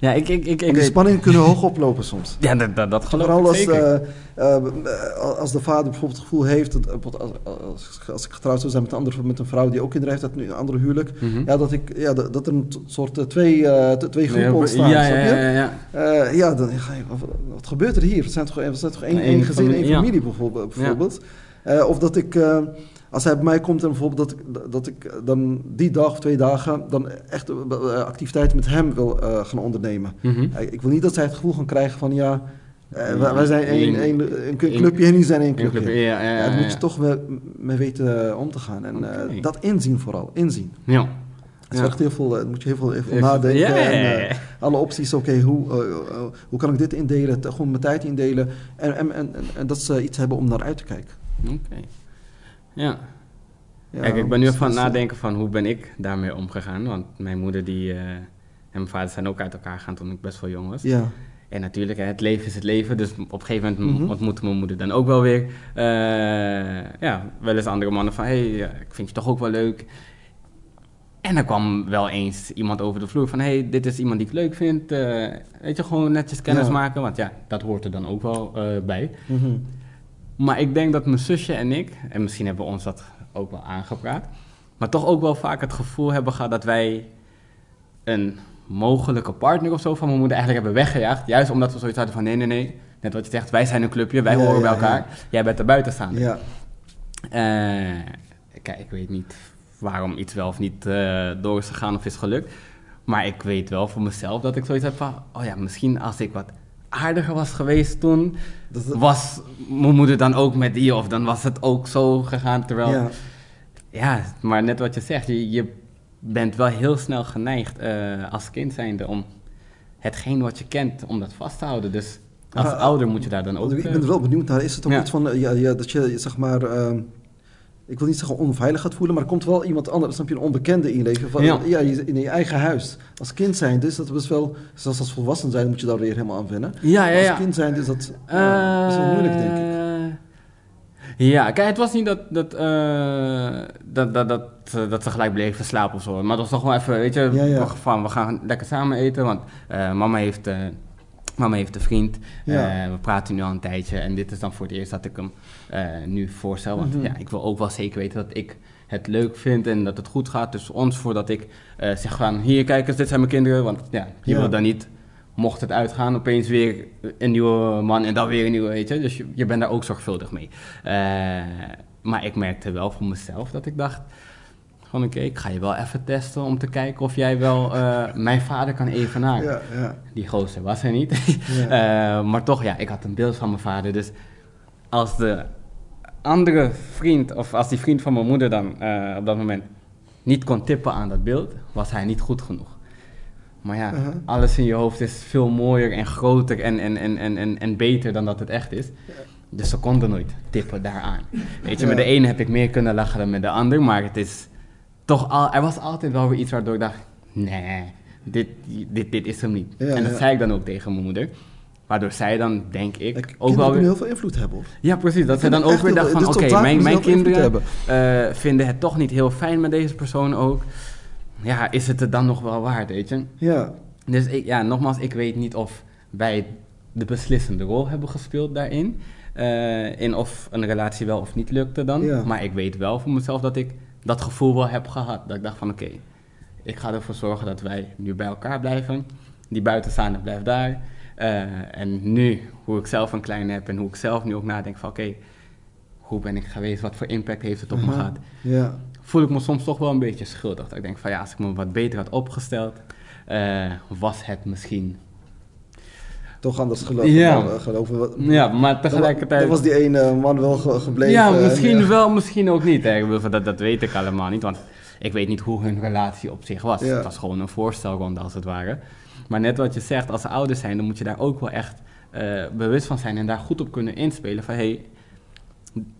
Ja, ik, ik, ik, ik de spanningen kunnen hoog oplopen soms. Ja, dat, dat, dat geloof Vooral ik zeker. Als, uh, als de vader bijvoorbeeld het gevoel heeft... Dat, als, als, als ik getrouwd zou zijn met een, andere, met een vrouw die ook kinderen heeft... uit een andere huwelijk... Mhm. ja, dat, ik, ja, dat, er een soort twee, uh, twee groepen ontstaan, ja, ja, ja, ja, ja. ja dan ga je... Wat gebeurt er hier? Het zijn toch, het zijn toch één, één gezin, één familie bijvoorbeeld. bijvoorbeeld. Of dat ik als hij bij mij komt en bijvoorbeeld dat ik, dat ik dan die dag of twee dagen dan echt uh, activiteiten met hem wil gaan ondernemen. Mhm. ik wil niet dat zij het gevoel gaan krijgen van ja, uh, wij, zijn een, een, een, clubje en die zijn één clubje. clubje ja, ja, ja, daar moet je toch mee, weten om te gaan. En okay. dat inzien vooral, inzien. Ja. Het is echt heel veel, uh, moet je heel veel, heel veel nadenken. En, alle opties, oké, okay, hoe, hoe kan ik dit indelen? Gewoon mijn tijd indelen. En, en, en, en, dat ze iets hebben om naar uit te kijken. Oké. Ja. ja Kijk, ik ben nu van het nadenken van hoe ben ik daarmee omgegaan. Want mijn moeder die, uh, en mijn vader zijn ook uit elkaar gegaan toen ik best wel jong was. Ja. En natuurlijk, hè, het leven is het leven. Dus op een gegeven moment mm -hmm. ontmoette mijn moeder dan ook wel weer... Uh, ja, wel eens andere mannen van... hé, hey, ik vind je toch ook wel leuk. En er kwam wel eens iemand over de vloer van... hé, hey, dit is iemand die ik leuk vind. Uh, weet je, gewoon netjes kennis maken. Want ja, dat hoort er dan ook wel bij. Mm -hmm. Maar ik denk dat mijn zusje en ik, en misschien hebben we ons dat ook wel aangepraat, maar toch ook wel vaak het gevoel hebben gehad dat wij een mogelijke partner of zo van mijn moeder eigenlijk hebben weggejaagd. Juist omdat we zoiets hadden van nee, nee, nee. Net wat je zegt, wij zijn een clubje, wij horen bij elkaar. Jij bent er buiten staan. Ja. Uh, kijk, ik weet niet waarom iets wel of niet uh, door is gegaan of is gelukt. Maar ik weet wel voor mezelf dat ik zoiets heb van... Oh ja, misschien als ik wat aardiger was geweest toen, was mijn moeder dan ook met die, of dan was het ook zo gegaan. Terwijl, ja, ja maar net wat je zegt, je, je bent wel heel snel geneigd uh, als kind zijnde om hetgeen wat je kent, om dat vast te houden. Dus als ah, ouder moet je daar dan ook... Ik ben er wel benieuwd naar. Is het ook iets van, uh, ja, ja, dat je, zeg maar... Uh, ik wil niet zeggen onveilig gaat voelen, maar er komt wel iemand anders, snap je, een onbekende in je leven. Van, ja. in je eigen huis. Als kind zijn, dus dat was wel, zelfs als volwassen zijn, moet je daar weer helemaal aan wennen. Ja, ja, ja. Als kind zijn, dus dat uh, is wel moeilijk, denk ik. Ja, kijk, het was niet dat, dat, uh, dat, dat, dat, dat ze gelijk bleven slapen of zo. Maar het was toch wel even, weet je, ja, ja. Van, we gaan lekker samen eten. Want mama heeft Mama heeft een vriend. We praten nu al een tijdje. En dit is dan voor het eerst dat ik hem nu voorstel. Want mm -hmm. ja, ik wil ook wel zeker weten dat ik het leuk vind en dat het goed gaat tussen ons. Voordat ik uh, zeg van, hier kijk eens, dit zijn mijn kinderen. Want ja, je ja. wil dan niet, mocht het uitgaan, opeens weer een nieuwe man en dan weer een nieuwe, weet je. Dus je, je bent daar ook zorgvuldig mee. maar ik merkte wel voor mezelf dat ik dacht van oké, ik ga je wel even testen om te kijken of jij wel uh, mijn vader kan evenaren. Ja, ja. Die gozer was er niet. Maar toch, ja, ik had een beeld van mijn vader. Dus als de andere vriend, of als die vriend van mijn moeder dan uh, op dat moment niet kon tippen aan dat beeld, was hij niet goed genoeg. Maar ja, -huh. alles in je hoofd is veel mooier en groter en, en, en, en, en, en beter dan dat het echt is. Dus ze konden nooit tippen daaraan. Weet je, met de ene heb ik meer kunnen lachen dan met de ander, maar het is toch al, er was altijd wel weer iets waardoor ik dacht, nee, dit, dit, dit is hem niet. en dat zei ik dan ook tegen mijn moeder. Waardoor zij dan, denk ik, ook wel weer... heel veel invloed hebben. Of? Ja, precies. Dat zij dan ook weer dacht van, oké, okay, mijn, mijn kinderen uh, vinden het toch niet heel fijn met deze persoon ook. Ja, is het er dan nog wel waard, weet je? Ja. Dus ik, ja, nogmaals, ik weet niet of wij de beslissende rol hebben gespeeld daarin. Uh, in of een relatie wel of niet lukte dan. Ja. Maar ik weet wel voor mezelf dat ik dat gevoel wel heb gehad. Dat ik dacht van oké, okay, ik ga ervoor zorgen dat wij nu bij elkaar blijven. Die buitenstaande blijft daar. Uh, en nu, hoe ik zelf een kleine heb en hoe ik zelf nu ook nadenk van oké, okay, hoe ben ik geweest, wat voor impact heeft het op me gehad. Ja. Voel ik me soms toch wel een beetje schuldig. Dat ik denk van ja, als ik me wat beter had opgesteld, uh, was het misschien toch anders geloven. Ja, geloven. ja maar tegelijkertijd... Was die ene man wel gebleven. Ja, misschien wel, misschien ook niet. Hè. Dat, dat weet ik allemaal niet. Want Ik weet niet hoe hun relatie op zich was. Het was gewoon een voorstelronde als het ware. Maar net wat je zegt, als ze ouders zijn, dan moet je daar ook wel echt uh, bewust van zijn en daar goed op kunnen inspelen. Van hey,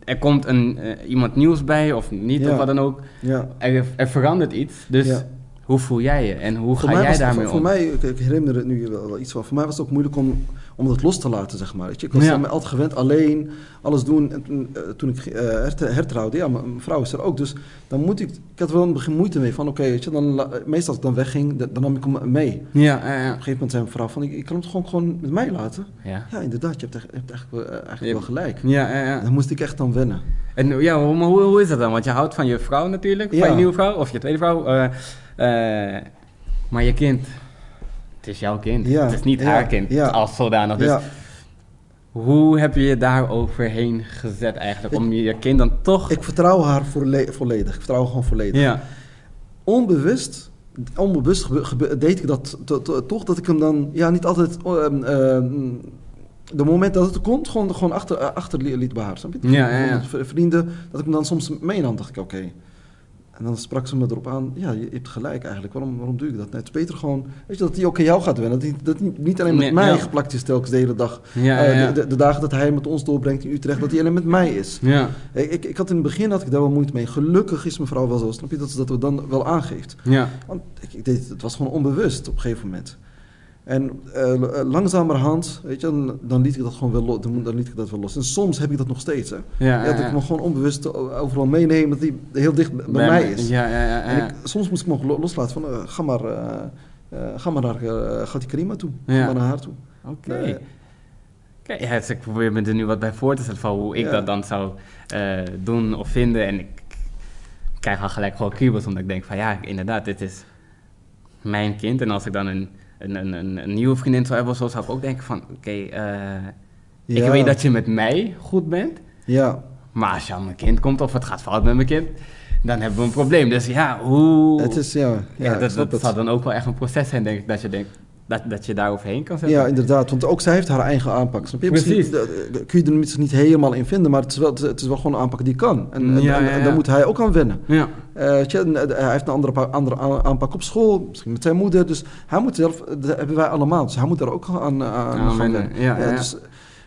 er komt een, uh, iemand nieuws bij of niet of wat dan ook. Ja. Er, er verandert iets. Dus hoe voel jij je en hoe ga jij daarmee om? Voor mij, ik, herinner het nu wel, iets van. Voor mij was het ook moeilijk om, om dat los te laten, zeg maar. Weet je? Ik was ja. altijd gewend alleen alles doen. En toen, toen ik uh, hertrouwde, ja, mijn vrouw is er ook. Dus dan moet ik, ik had wel een begin moeite mee van, oké, weet je, dan, meestal als ik dan wegging, dan, nam ik hem mee. Ja, ja, ja. Op een gegeven moment zei mijn vrouw van, ik, ik kan het gewoon, gewoon met mij laten. Ja, ja inderdaad, je hebt, je hebt eigenlijk, uh, eigenlijk wel gelijk. Ja, ja, ja. Dan moest ik echt dan wennen. En ja, hoe, hoe, hoe is dat dan? Want je houdt van je vrouw natuurlijk, van je nieuwe vrouw, of je tweede vrouw. Uh, maar je kind, het is jouw kind. het is niet haar kind als zodanig. Dus hoe heb je je daar overheen gezet eigenlijk? Om je kind dan toch... Ik vertrouw haar volledig. Ik vertrouw gewoon volledig. Ja. Onbewust, onbewust deed ik dat toch dat ik hem dan... Ja, niet altijd... Uh, de moment dat het komt, gewoon, gewoon achter, achter liet behaarsen. Ja, ja, ja. Vrienden, dat ik hem dan soms meenam, dacht ik, oké. En dan sprak ze me erop aan, ja, je hebt gelijk eigenlijk, waarom, waarom doe ik dat? Nee, het is beter gewoon, weet je, dat hij ook in jou gaat winnen. Dat hij dat niet alleen met mij geplakt is telkens de hele dag. Ja, uh, de, de, dagen dat hij met ons doorbrengt in Utrecht, dat hij alleen met mij is. Ja. Ik, ik, ik, had in het begin had ik daar wel moeite mee. Gelukkig is mevrouw wel zo, snap je, dat ze dat we dan wel aangeeft. Ja. Want ik, ik deed, het was gewoon onbewust op een gegeven moment. En uh, langzamerhand, weet je, dan, dan, liet ik dat gewoon wel los. Dan, dan, liet ik dat wel los. En soms heb ik dat nog steeds. Hè. Ja, ja, dat ik me gewoon onbewust overal meenemen dat die heel dicht bij, mij is. Ja, ja, ja, En ik, soms moest ik me loslaten van, uh, ga maar, ga maar naar Gati Karima toe. Ga maar naar haar toe. Oké. Okay. Kijk, ja, dus ik probeer me er nu wat bij voor te stellen van hoe ik dat dan zou doen of vinden. En ik krijg al gelijk gewoon kriebels, omdat ik denk van ja, inderdaad, dit is mijn kind. En als ik dan een een, een, een, nieuwe vriendin zou hebben, zo zou ik ook denken van, oké, okay, uh, ik weet dat je met mij goed bent. Ja. Maar als je aan mijn kind komt of het gaat fout met mijn kind, dan hebben we een probleem. Dus ja, hoe... Het is, ja... ja, dat, dat zal dan ook wel echt een proces zijn, denk ik, dat je denkt, dat, dat je daar overheen kan zetten. Ja, inderdaad. Want ook zij heeft haar eigen aanpak. Snap je? Precies. kun je er niet helemaal in vinden, maar het is wel, het is wel gewoon een aanpak die kan. En, en, ja, en daar moet hij ook aan wennen. Ja. Uh, hij heeft een andere, andere aanpak op school, misschien met zijn moeder. Dus hij moet zelf, dat hebben wij allemaal. Dus hij moet daar ook aan, aan, aan wennen. Ja, ja, dus,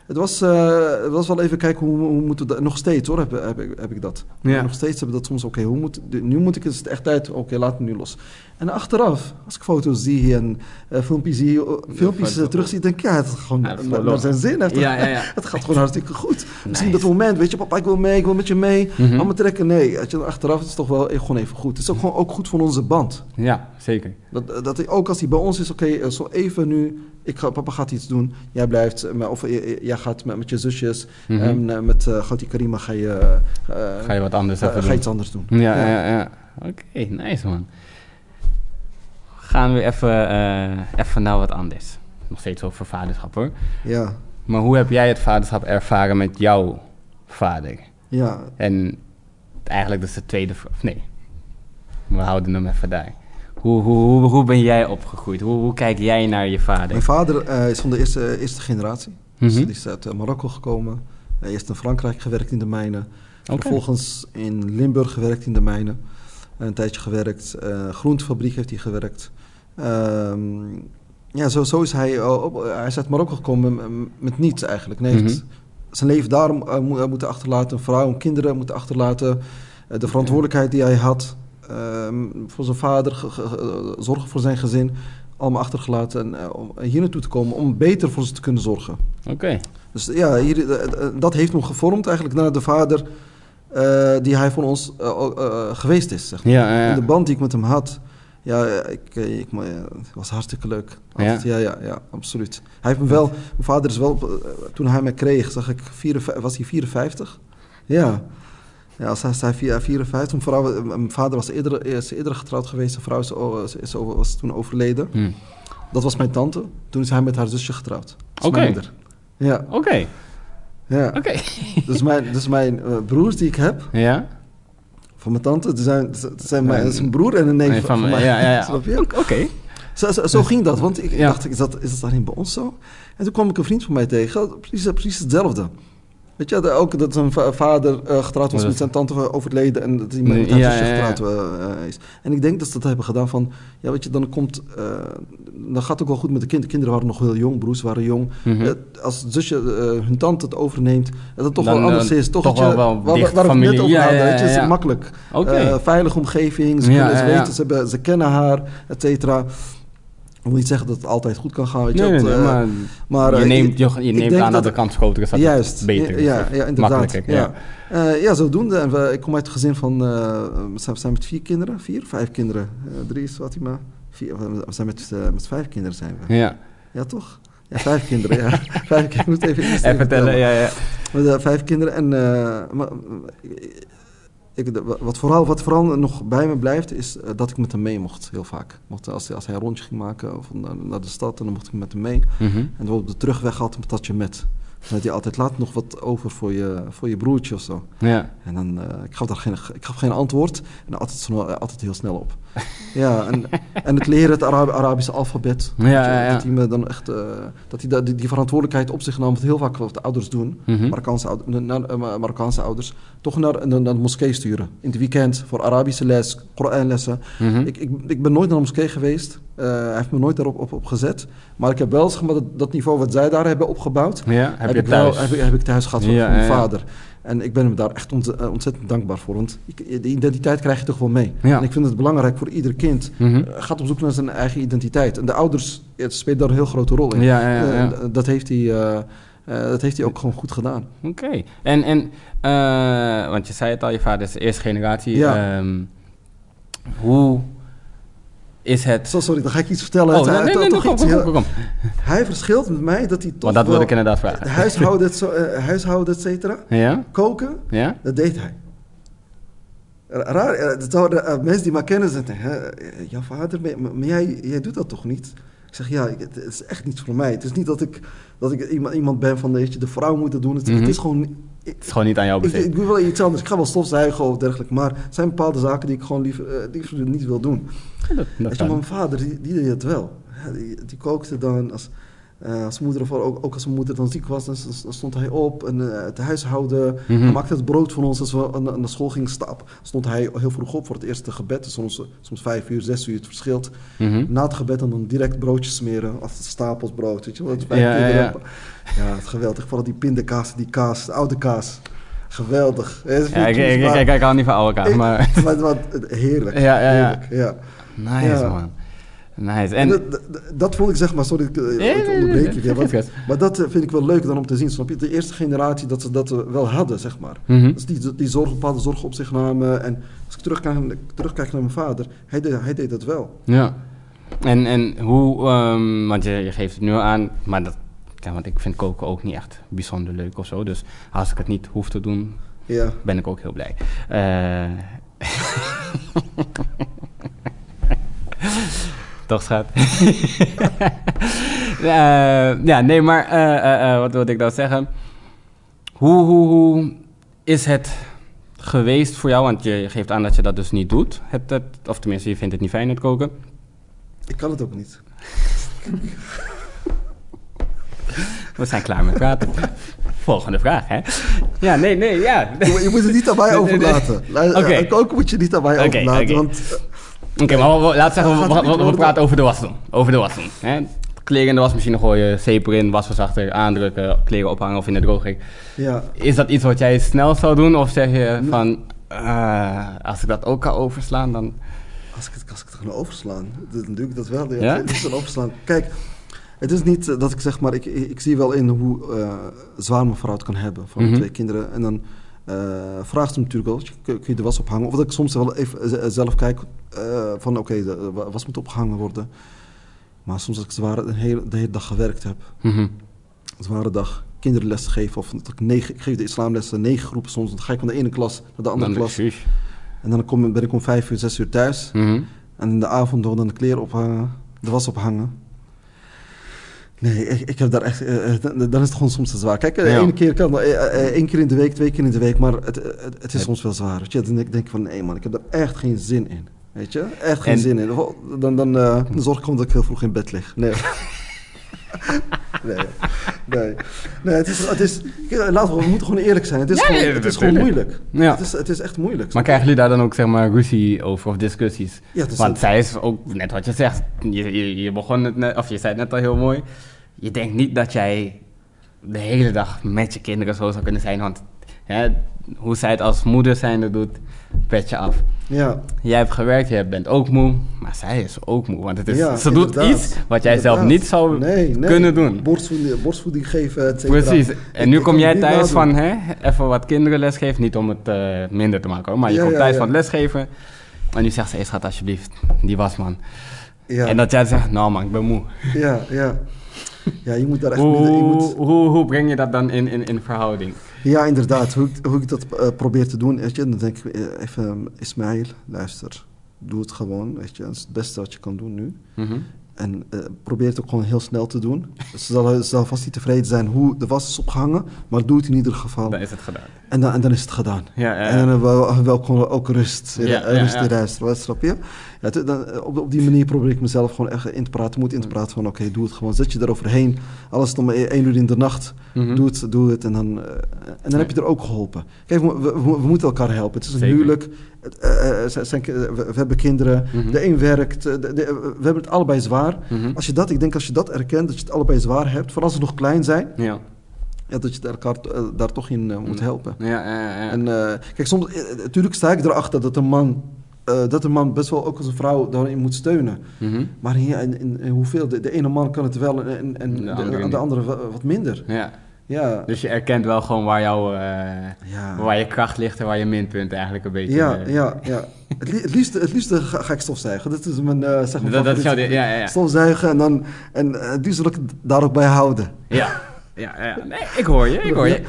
het was, uh, het was wel even kijken hoe, hoe moeten we dat... Nog steeds hoor, heb, heb, ik, heb ik dat. Ja. Nog steeds hebben we dat soms, oké, hoe moet, nu moet ik het echt tijd, oké, okay, laat het nu los. En achteraf, als ik foto's zie en uh, filmpjes, zie, uh, filmpjes uh, terugzie, denk ik, ja, het, gewoon, ja, naar zijn zin. Het, ja, ja, ja. het gaat gewoon hartstikke goed. Nice. Misschien dat moment, weet je, papa, ik wil mee, ik wil met je mee. Mm -hmm. Allemaal trekken, nee. Je, achteraf is het toch wel gewoon even goed. Het is ook gewoon ook goed voor onze band. Ja, zeker. Dat, dat ook als hij bij ons is, oké, okay, zo even nu ik ga, papa gaat iets doen, jij blijft, of jij gaat met, met je zusjes, mm -hmm. en met uh, Gauti Karima ga je... Ga je wat anders Ga je iets anders doen. Ja, ja, ja. ja. Oké, okay, nice man. Gaan we even, even naar wat anders. Nog steeds over vaderschap hoor. Ja. Maar hoe heb jij het vaderschap ervaren met jouw vader? Ja. En eigenlijk dat is de tweede... Nee, we houden hem even daar. Hoe, hoe, hoe, ben jij opgegroeid? Hoe, hoe kijk jij naar je vader? Mijn vader uh, is van de eerste, eerste generatie. Mm -hmm. dus die is uit uh, Marokko gekomen. Hij heeft in Frankrijk gewerkt in de mijnen. Okay. Vervolgens in Limburg gewerkt in de mijnen. Een tijdje gewerkt. Uh, groentefabriek heeft hij gewerkt. Um, ja, zo, zo is hij... Op, hij is uit Marokko gekomen met, met niets eigenlijk. Nee, mm -hmm. Zijn leven daarom moeten achterlaten. Een vrouw en kinderen moeten achterlaten. de verantwoordelijkheid die hij had... Ehm, voor zijn vader, zorgen voor zijn gezin, allemaal achtergelaten en om hier naartoe te komen om beter voor ze te kunnen zorgen. Oké. Dus ja, hier, dat heeft hem gevormd eigenlijk naar de vader uh, die hij voor ons geweest is. Zeg maar. ja, ja, ja. En de band die ik met hem had, ja, ik, ik, was hartstikke leuk. Altijd, ja? Ja, ja, absoluut. Hij heeft me wel, mijn vader is wel, toen hij mij kreeg, zag ik, vier, was hij 54? Ja. Ja, als hij zei 54. Vrouw, mijn vader was eerder, is eerder getrouwd geweest. Zijn vrouw is, is, was toen overleden. Hmm. Dat was mijn tante. Toen is hij met haar zusje getrouwd. Oké. Okay. Ja. Oké. Ja. Oké. dus mijn, dus mijn broers die ik heb... Ja. Van mijn tante, dat zijn, zijn mijn, is een broer en een neef nee, van, van mij. Ja, ja, ja. Oké. Okay. Zo, zo, zo, ging dat, want ik ja. dacht, is dat, is dat alleen bij ons zo? En toen kwam ik een vriend van mij tegen, precies, precies hetzelfde. Weet je, ook dat zijn vader uh, getrouwd was met zijn tante overleden en dat hij met haar ja, ja, getrouwd uh, is. En ik denk dat ze dat hebben gedaan van, ja weet je, dan komt, uh, dan gaat het ook wel goed met de kinderen. De kinderen waren nog heel jong, broers waren jong. Mm -hmm. als zusje hun tante het overneemt, dat het toch dan, wel anders is. Toch, toch wel, wel dicht, waar, waar net over ja, hadden, weet je, is makkelijk. Okay. veilige omgeving, ze, kunnen, ze weten, ze, hebben, ze kennen haar, et cetera. Ik wil niet zeggen dat het altijd goed kan gaan. Weet je, nee, nee, maar, maar, je eh, neemt, je, je neemt aan dat, de kans groter is dat juist, het beter is. Ja, ja inderdaad. Ja. Ja. Uh, ja, zodoende. En we, ik kom uit een gezin van... Uh, we zijn met vier kinderen. Vier, vijf kinderen. Drie is Fatima. Vier, we zijn met, met vijf kinderen zijn we. Ja. Ja, toch? Ja, vijf kinderen, ja. vijf kinderen. moet even, even, even vertellen, ja, ja. Met, vijf kinderen. En maar, ik, wat, vooral, wat vooral nog bij me blijft, is uh, dat ik met hem mee mocht, heel vaak. Mocht, als, als hij een rondje ging maken of naar, naar de stad, dan mocht ik met hem mee. Mm -hmm. En op de terugweg had een patatje met. Dan had hij altijd, laat nog wat over voor je, voor je broertje of zo. Ja. En dan, uh, ik, gaf daar geen, ik gaf geen antwoord en altijd, altijd heel snel op. ja, en, en het leren het Arab Arabische alfabet. Ja, ja, ja, Dat hij me dan echt, uh, dat hij die, die, verantwoordelijkheid op zich nam, wat heel vaak wat de ouders doen, mm -hmm. Marokkaanse, Marokkaanse ouders toch naar, naar, de moskee sturen. In het weekend voor Arabische les, Koranlessen. Mm ik, ik, ik ben nooit naar de moskee geweest. Uh, hij heeft me nooit daarop op, op gezet. Maar ik heb wel zeg maar, dat, dat niveau wat zij daar hebben opgebouwd... Ja, heb, heb ik thuis? Wel, heb, heb, ik thuis gehad van, ja, mijn ja, vader. En ik ben hem daar echt eh, ontzettend dankbaar voor. Want de identiteit krijg je toch wel mee. Ja. En ik vind het belangrijk voor ieder kind. Mm -hmm. gaat op zoek naar zijn eigen identiteit. En de ouders het speelt daar een heel grote rol in. Ja, ja, ja. Uh, dat heeft hij... Uh, uh, dat heeft hij ook gewoon goed gedaan. Oké. En, en uh, want je zei het al, je vader is de eerste generatie. Ja. Um, hoe is het... Zo, sorry, dan ga ik iets vertellen. Oh, nee, nee, nee, toch iets, kom, kom, kom, Hij verschilt met mij dat hij toch Want dat wilde ik inderdaad vragen. Huishouden, uh, huishouden et cetera. Ja? Koken, ja? dat deed hij. Raar, uh, mensen die maar kennen zeggen, jouw vader, maar jij, jij doet dat toch niet? Ik zeg, ja, het is echt niet voor mij. Het is niet dat ik, dat ik iemand, iemand ben van, weet je, de vrouw moet doen. Het, mm -hmm. het is gewoon... het is gewoon niet aan jou besteed. Ik, ik, doe wel iets anders. Ik ga wel stofzuigen of dergelijke. Maar er zijn bepaalde zaken die ik gewoon liever, uh, liever niet wil doen. Ja, dat, dat je, mijn vader, die, die deed het wel. Die kookte dan als uh, als moeder, of ook, ook als mijn moeder dan ziek was, dan, stond hij op en uh, het huishouden. Mm Hij maakte het brood voor ons als we naar school gingen stap. Stond hij heel vroeg op voor het eerste gebed. Soms, soms vijf uur, zes uur, het verschilt. Mm Na het gebed en dan direct broodjes smeren. Als stapels brood, weet je wel. Ja, ja, ja. ja, het geweldig. Vooral die pindakaas, die kaas, de oude kaas. Geweldig. Ja, ik, ik, ik, ik, hou niet van oude kaas, maar... maar, maar heerlijk. Ja, ja, ja. Heerlijk, ja. Nice, man. Nice. En... Dat, dat, vond ik zeg maar, sorry, ik, eh, ik onderbreek je. Ja, maar dat eh, vind ik wel leuk dan om te zien, snap je? De eerste generatie dat ze dat wel hadden, zeg maar. Mm -hmm. Dus die, die zorg, bepaalde zorgen op zich namen. En als ik terugkijk, terugkijk naar mijn vader, hij deed, hij deed dat wel. Ja. En, en hoe, um, want je, je geeft het nu aan, maar dat, ja, want ik vind koken ook niet echt bijzonder leuk of zo. Dus als ik het niet hoef te doen, ja. ben ik ook heel blij. Uh, Toch, schat? uh, ja, nee, maar uh, uh, wat wilde ik dan zeggen? Hoe, hoe, hoe is het geweest voor jou? Want je geeft aan dat je dat dus niet doet. Het, het, of tenminste, je vindt het niet fijn, het koken. Ik kan het ook niet. We zijn klaar met praten. Volgende vraag, hè? Ja, nee, nee, ja. Je, moet het niet aan mij overlaten. Oké. Okay. Koken moet je niet aan mij okay, overlaten, okay. want... Oké, maar laten we zeggen, we, we, praten over de wasdom. Over de wasdom. Hè? Kleren in de wasmachine gooien, zeep erin, wasverzachter, aandrukken, kleren ophangen of in de droger. Ja. Is dat iets wat jij snel zou doen? Of zeg je van, uh, als ik dat ook kan overslaan, dan... Als ik het, als ik het kan overslaan, dan doe ik dat wel. Ja, ja? Het is overslaan. Kijk, het is niet dat ik zeg maar, ik, ik, zie wel in hoe uh, zwaar mijn vrouw het kan hebben mm -hmm. twee kinderen. En dan uh, vraagt ze natuurlijk wel, kun je de was ophangen? Of dat ik soms wel even zelf kijk uh, van oké, okay, de was moet opgehangen worden. Maar soms als ik zware, de, hele, de hele dag gewerkt heb, mm -hmm. een zware dag, kinderles geven of dat ik, negen, ik geef de islamlessen negen groepen soms, dan ga ik van de ene klas naar de andere dan klas. En dan kom, ben ik om vijf uur, zes uur thuis. Mm -hmm. En in de avond door dan de kleren ophangen, de was ophangen. Nee, ik, ik, heb daar echt. Uh, dan is het gewoon soms te zwaar. Kijk, de ene keer kan uh, één keer in de week, twee keer in de week, maar het, het, het is soms wel zwaar. Weet je? Dan denk ik van nee man, ik heb daar echt geen zin in. Weet je? Echt geen zin in. Dan, dan, dan zorg ik gewoon dat ik heel vroeg in bed lig. Nee. nee, nee. nee het is, het is, laten we, we moeten gewoon eerlijk zijn. Het is gewoon, het is gewoon moeilijk. Ja. Het, is, het is echt moeilijk. Maar krijgen jullie daar dan ook zeg maar ruzie over of discussies? Ja, Want zij is ook, net wat je zegt, je, je, je begon het net, of je zei het net al heel mooi. Je denkt niet dat jij de hele dag met je kinderen zo zou kunnen zijn. Want hè, hoe zij het als moeder zijnde doet, petje af. Ja. Jij hebt gewerkt, jij bent ook moe, maar zij is ook moe. Want het is, ze doet iets wat jij zelf niet zou kunnen doen. Borstvoeding, borstvoeding geven, et Precies. En nu kom jij thuis van hè, even wat kinderen lesgeven. Niet om het uh, minder te maken, maar je komt thuis van lesgeven. En nu zegt ze, schat alsjeblieft, die wasman. Ja. En dat jij zegt, nou man, ik ben moe. Ja, ja. Ja, je moet daar echt... hoe, je moet... hoe, hoe breng je dat dan in, in, in verhouding? Ja, inderdaad. Hoe, hoe ik dat uh, probeer te doen, weet je, dan denk ik eh, even, Ismail, luister, doe het gewoon, weet je. Dat is het beste wat je kan doen nu. Mm -hmm. En uh, probeer het ook gewoon heel snel te doen. Ze zal, ze zal vast niet tevreden zijn hoe de was is opgehangen, maar doe het in ieder geval. Dan is het gedaan. En dan, en dan is het gedaan. Ja, ja, ja. En dan hebben we wel, ook rust, ja, rust in huis, snap je? Dan, op, op die manier probeer ik mezelf gewoon echt in te praten. Moet in te praten van oké, doe het gewoon. Zet je eroverheen. Alles om één uur in de nacht. Mm Doe het, doe het. En dan, uh, en dan heb je er ook geholpen. Kijk, we, we, we moeten elkaar helpen. Het is een huwelijk. Uh, zijn, we, hebben kinderen. Mm -hmm. De een werkt. De, de, we hebben het allebei zwaar. Mm -hmm. Als je dat, ik denk als je dat erkent, dat je het allebei zwaar hebt. Vooral als ze nog klein zijn. Ja. Ja, dat je elkaar daar toch in uh, moet helpen. Ja, ja, ja. En uh, kijk, soms, natuurlijk sta ik erachter dat een man uh, dat een man best wel ook als een vrouw daarin moet steunen. Mm -hmm. Maar hier, in, in, hoeveel? De, de, ene man kan het wel en, en de, andere, de, de andere wat minder. Ja. Ja. Dus je erkent wel gewoon waar, jouw, uh, ja. waar je kracht ligt en waar je minpunten eigenlijk een beetje... Ja, uh, ja, ja. Het, li het, liefst, het liefst ga, ga, ik stofzuigen. Dat is mijn, uh, zeg maar, dat, dat is jouw, ja, ja, ja. Stofzuigen en, dan, en die zal ik daar ook bij houden. Ja, ja, ja. Nee, ik hoor je, ik hoor je.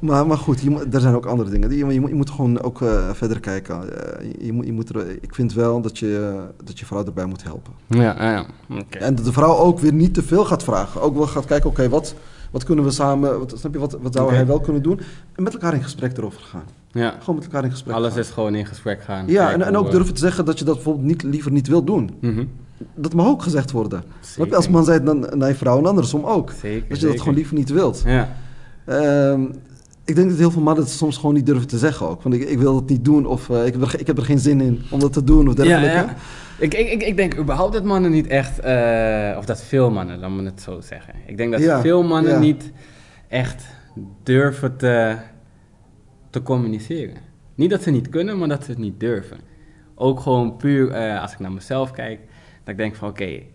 Maar, maar goed, je, er zijn ook andere dingen. Je, je, moet, je moet gewoon ook uh, verder kijken. Uh, je moet, je moet er, ik vind wel dat je, dat je vrouw erbij moet helpen. Ja, ja. Okay. En dat de vrouw ook weer niet te veel gaat vragen. Ook wel gaat kijken, oké, okay, wat, wat kunnen we samen... Wat, snap je, wat, wat zou okay. hij wel kunnen doen? En met elkaar in gesprek erover gaan. Ja. Gewoon met elkaar in gesprek Alles gaan. is gewoon in gesprek gaan. Ja, en, en ook durven te zeggen dat je dat bijvoorbeeld niet, liever niet wilt doen. Mm -hmm. Dat mag ook gezegd worden. Zeker. Als man zei dan naar je vrouw en andersom ook. Zeker, dat je dat gewoon liever niet wilt. Ja. Um, ik denk dat heel veel mannen het soms gewoon niet durven te zeggen ook. Want ik, ik wil het niet doen of uh, ik, heb er, ik heb er geen zin in om dat te doen of dergelijke. Ja, ja. Ik, ik, ik denk überhaupt dat mannen niet echt, uh, of dat veel mannen, laat me het zo zeggen. Ik denk dat ja, veel mannen niet echt durven te, te communiceren. Niet dat ze niet kunnen, maar dat ze het niet durven. Ook gewoon puur uh, als ik naar mezelf kijk, dat ik denk van oké, okay,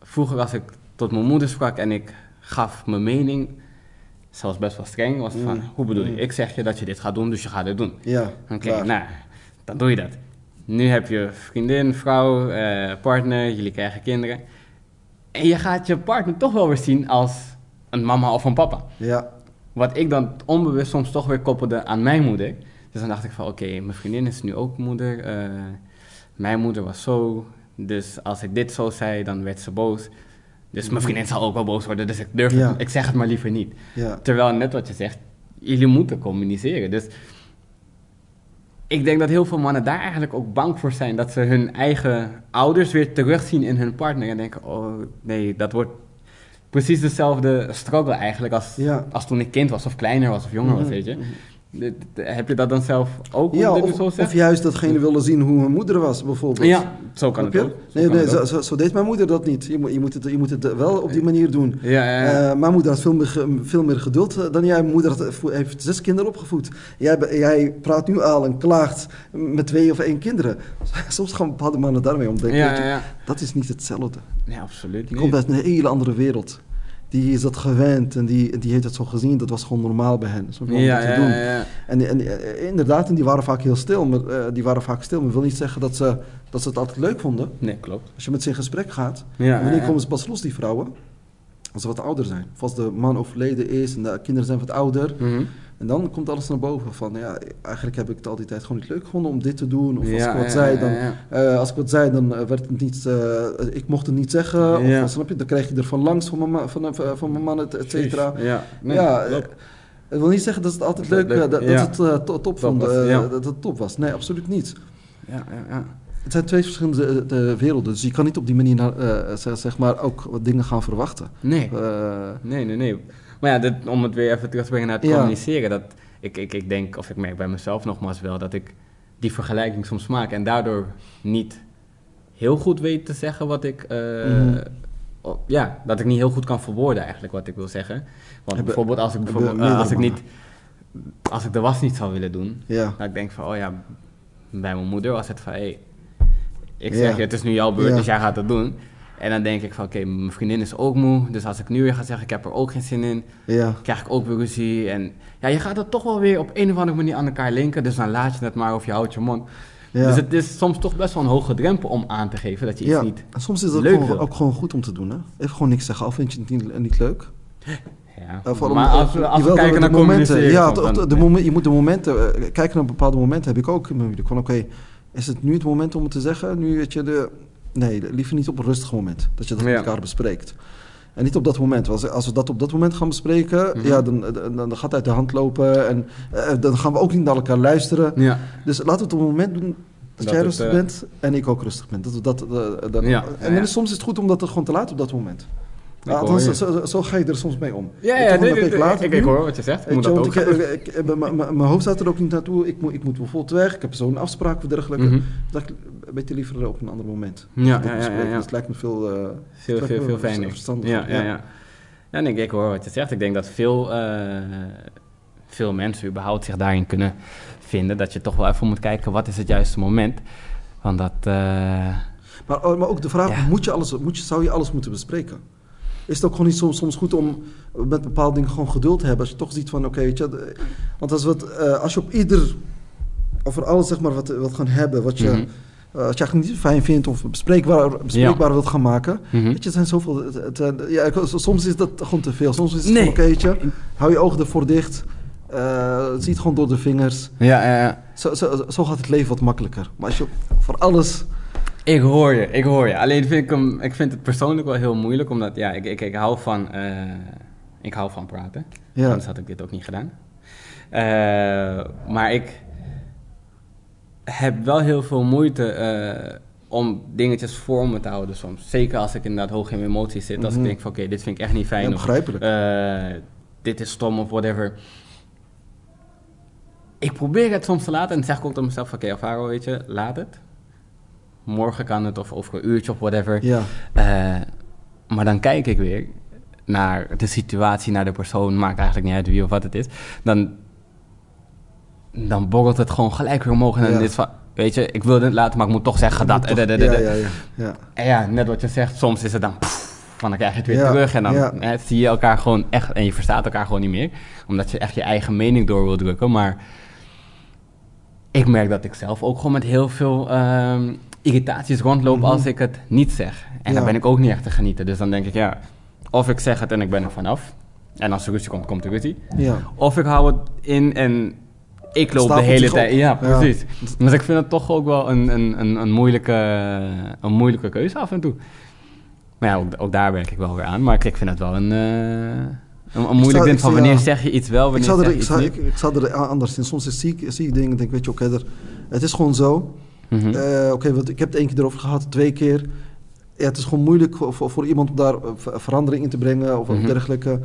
vroeger als ik tot mijn moeder sprak en ik gaf mijn mening, zelfs best wel streng, was van, mm. hoe bedoel je? Mm. Ik zeg je dat je dit gaat doen, dus je gaat dit doen. Ja, Oké, okay, nou, dan doe je dat. Nu heb je vriendin, vrouw, uh, partner, jullie krijgen kinderen. En je gaat je partner toch wel weer zien als een mama of een papa. Ja. Wat ik dan onbewust soms toch weer koppelde aan mijn moeder. Dus dan dacht ik van, oké, okay, mijn vriendin is nu ook moeder. Uh, mijn moeder was zo. Dus als ik dit zo zei, dan werd ze boos. Dus mijn vriendin zal ook wel boos worden, dus ik durf ja. het, ik zeg het maar liever niet. Ja. Terwijl net wat je zegt, jullie moeten communiceren. Dus ik denk dat heel veel mannen daar eigenlijk ook bang voor zijn. Dat ze hun eigen ouders weer terugzien in hun partner. En denken, oh nee, dat wordt precies dezelfde struggle eigenlijk als, ja. als toen ik kind was of kleiner was of jonger was, mhm. weet je. Heb je dat dan zelf ook? Ja, of, of, juist datgene willen zien hoe mijn moeder was, bijvoorbeeld. Ja, zo kan het ook. nee, nee, zo, zo, zo, deed mijn moeder dat niet. Je moet, je moet, het, je moet het wel op die manier doen. Ja, ja, ja. Uh, mijn moeder had veel meer, veel meer geduld eh, dan jij. Mijn moeder had, heeft zes kinderen opgevoed. Jij, jij praat nu al en klaagt met twee of één kinderen. Soms gaan bepaalde mannen daarmee om denken. Ja, ja, ja. Dat is niet hetzelfde. Nee, absoluut niet. Je komt uit een hele andere wereld die is dat gewend en die, die heeft het zo gezien. Dat was gewoon normaal bij hen. Zo ja, ja, doen. Ja, en, en, eh, inderdaad, en die waren vaak heel stil. Maar, uh, die waren vaak stil. Maar wil niet zeggen dat ze, dat ze het altijd leuk vonden. Nee, klopt. Als je met ze in gesprek gaat, ja, wanneer komen ze pas los, die vrouwen? Als ze wat ouder zijn. Of als de man overleden is en de kinderen zijn wat ouder. Mm -hmm. En dan komt alles naar boven van, ja, eigenlijk heb ik het al die tijd gewoon niet leuk gevonden om dit te doen. Of als ja, ik wat zei, dan, uh, als ik wat zei, dan werd het niet, uh, ik mocht het niet zeggen. Of, snap je, dan krijg je er van langs van mijn, van, van, mijn man, et, et cetera. Ja, nee, ja ik wil niet zeggen dat het altijd leuk, dat, dat het uh, top vond, dat het top was. Nee, absoluut niet. Ja, ja, ja. Het zijn twee verschillende de, werelden, dus je kan niet op die manier naar, zeg maar ook wat dingen gaan verwachten. Nee. nee, nee, nee. Maar ja, dit, om het weer even terug te brengen naar het communiceren, dat ik, ik, ik denk, of ik merk bij mezelf nogmaals wel, dat ik die vergelijking soms maak en daardoor niet heel goed weet te zeggen wat ik. Mm Ja, dat ik niet heel goed kan verwoorden eigenlijk wat ik wil zeggen. Want bijvoorbeeld als ik bijvoorbeeld uh, als ik niet. Als ik de was niet zou willen doen, ja. dan ik denk van, oh ja, bij mijn moeder was het van, hé, hey, ik zeg je, het is nu jouw beurt, dus jij gaat het doen. En dan denk ik van, oké, mijn vriendin is ook moe. Dus als ik nu weer ga zeggen, ik heb er ook geen zin in, ja. krijg ik ook weer ruzie. En ja, je gaat het toch wel weer op een of andere manier aan elkaar linken. Dus dan laat je het maar of je houdt je mond. Ja. Dus het is soms toch best wel een hoge drempel om aan te geven dat je iets niet en soms is het ook gewoon, ook gewoon, goed om te doen, hè? Even gewoon niks zeggen, al vind je het niet, niet leuk. Ja, uh, maar als we, als we kijken naar momenten, ja, de, de, je moet de momenten, uh, kijken naar bepaalde momenten heb ik ook in mijn Van oké, is het nu het moment om het te zeggen? Nu weet je de, Nee, liever niet op een rustig moment. Dat je dat met elkaar bespreekt. En niet op dat moment. Als, als we dat op dat moment gaan bespreken, mhm. ja, dan, dan, dan, gaat het uit de hand lopen. En uh, dan gaan we ook niet naar elkaar luisteren. Ja. Dus laten we het op een moment doen dat, jij rustig uh, bent en ik ook rustig ben. Dat, dat, uh, dan, ja, en ja, soms is het goed om dat gewoon te laten op dat moment. Ja, zo, zo, ga je er soms mee om. Ja, ja, nee, ik, later, ik, ik, hoor wat je zegt. Ik moet dat ook Mijn hoofd staat er ook niet naartoe. Ik moet, ik moet bijvoorbeeld weg. Ik heb zo'n afspraak of dergelijke. Mm -hmm. Dat ik een beetje liever op een ander moment. Ja, ja, ja, ja, Het lijkt me veel... Uh, veel, veel, veel fijner. Ja, ja, ja. Ja, nee, ik hoor wat je zegt. Ik denk dat veel, uh, veel mensen überhaupt zich daarin kunnen vinden. Dat je toch wel even moet kijken, wat is het juiste moment? Want dat... Uh, maar, oh, maar ook de vraag, moet je alles, moet je, zou je alles moeten bespreken? Is het ook gewoon niet soms, soms goed om met bepaalde dingen gewoon geduld te hebben. Als je toch ziet van, oké, weet je... Want als, wat, uh, als je op ieder... Over alles, zeg maar, wat, wat gaan hebben, wat je... Mm -hmm. Uh, als je eigenlijk niet fijn vindt of bespreekbaar, bespreekbaar ja. wilt gaan maken. Mm -hmm. Weet je, er zijn zoveel... Het, het, ja, soms is dat gewoon te veel. Soms is het nee. gewoon, oké, okay, hou je ogen ervoor dicht. Uh, ziet gewoon door de vingers. Ja, ja, ja. Zo, zo, zo, gaat het leven wat makkelijker. Maar als je voor alles ik hoor je, ik hoor je. Alleen vind ik, hem, ik vind het persoonlijk wel heel moeilijk, omdat ja, ik, ik, ik hou van, uh, ik hou van praten. Ja. Anders had ik dit ook niet gedaan. Uh, maar ik heb wel heel veel moeite uh, om dingetjes voor me te houden soms. Zeker als ik inderdaad hoog in emoties zit. Als ik mhm. denk van oké, dit vind ik echt niet fijn. Ja, begrijpelijk. Of, dit is stom of whatever. Ik probeer het soms te laten en zeg ik ook tot mezelf: Oké, okay, Alvaro, weet je, laat het morgen kan het of over een uurtje of whatever. Ja. Uh, maar dan kijk ik weer naar de situatie, naar de persoon, maakt eigenlijk niet uit wie of wat het is. Dan, dan borrelt het gewoon gelijk weer omhoog. En dan ja. is van, weet je, ik wilde het laten, maar ik moet toch zeggen dat. Toch, ja, ja, ja, ja. En ja, net wat je zegt, soms is het dan... van dan krijg je het weer terug en dan hè, zie je elkaar gewoon echt... en je verstaat elkaar gewoon niet meer. Omdat je echt je eigen mening door wil drukken. Maar ik merk dat ik zelf ook gewoon met heel veel... Um, irritaties rondlopen als mhm. ik het niet zeg. En dan ben ik ook niet echt te genieten. Dus dan denk ik, ja, of ik zeg het en ik ben er vanaf. En als er ruzie komt, komt er ruzie. Ja. Of ik hou het in en ik loop de hele tijd. Ja, precies. Ja. Dus ik vind het toch ook wel een, een, een, een, moeilijke, een moeilijke keuze af en toe. Maar ja, ook, ook daar werk ik wel weer aan. Maar ik vind het wel een... Uh, een, moeilijk ding van wanneer zeg je iets wel, wanneer ik zeg je iets niet. Ik, er anders in. Soms zie ik, zie ik dingen en denk, weet je, oké, okay, het is gewoon zo. Mm -hmm. uh, Oké, okay, ik heb het één keer erover gehad, twee keer. Ja, het is gewoon moeilijk voor, voor iemand om daar eh, verandering in te brengen of mm -hmm. dergelijke.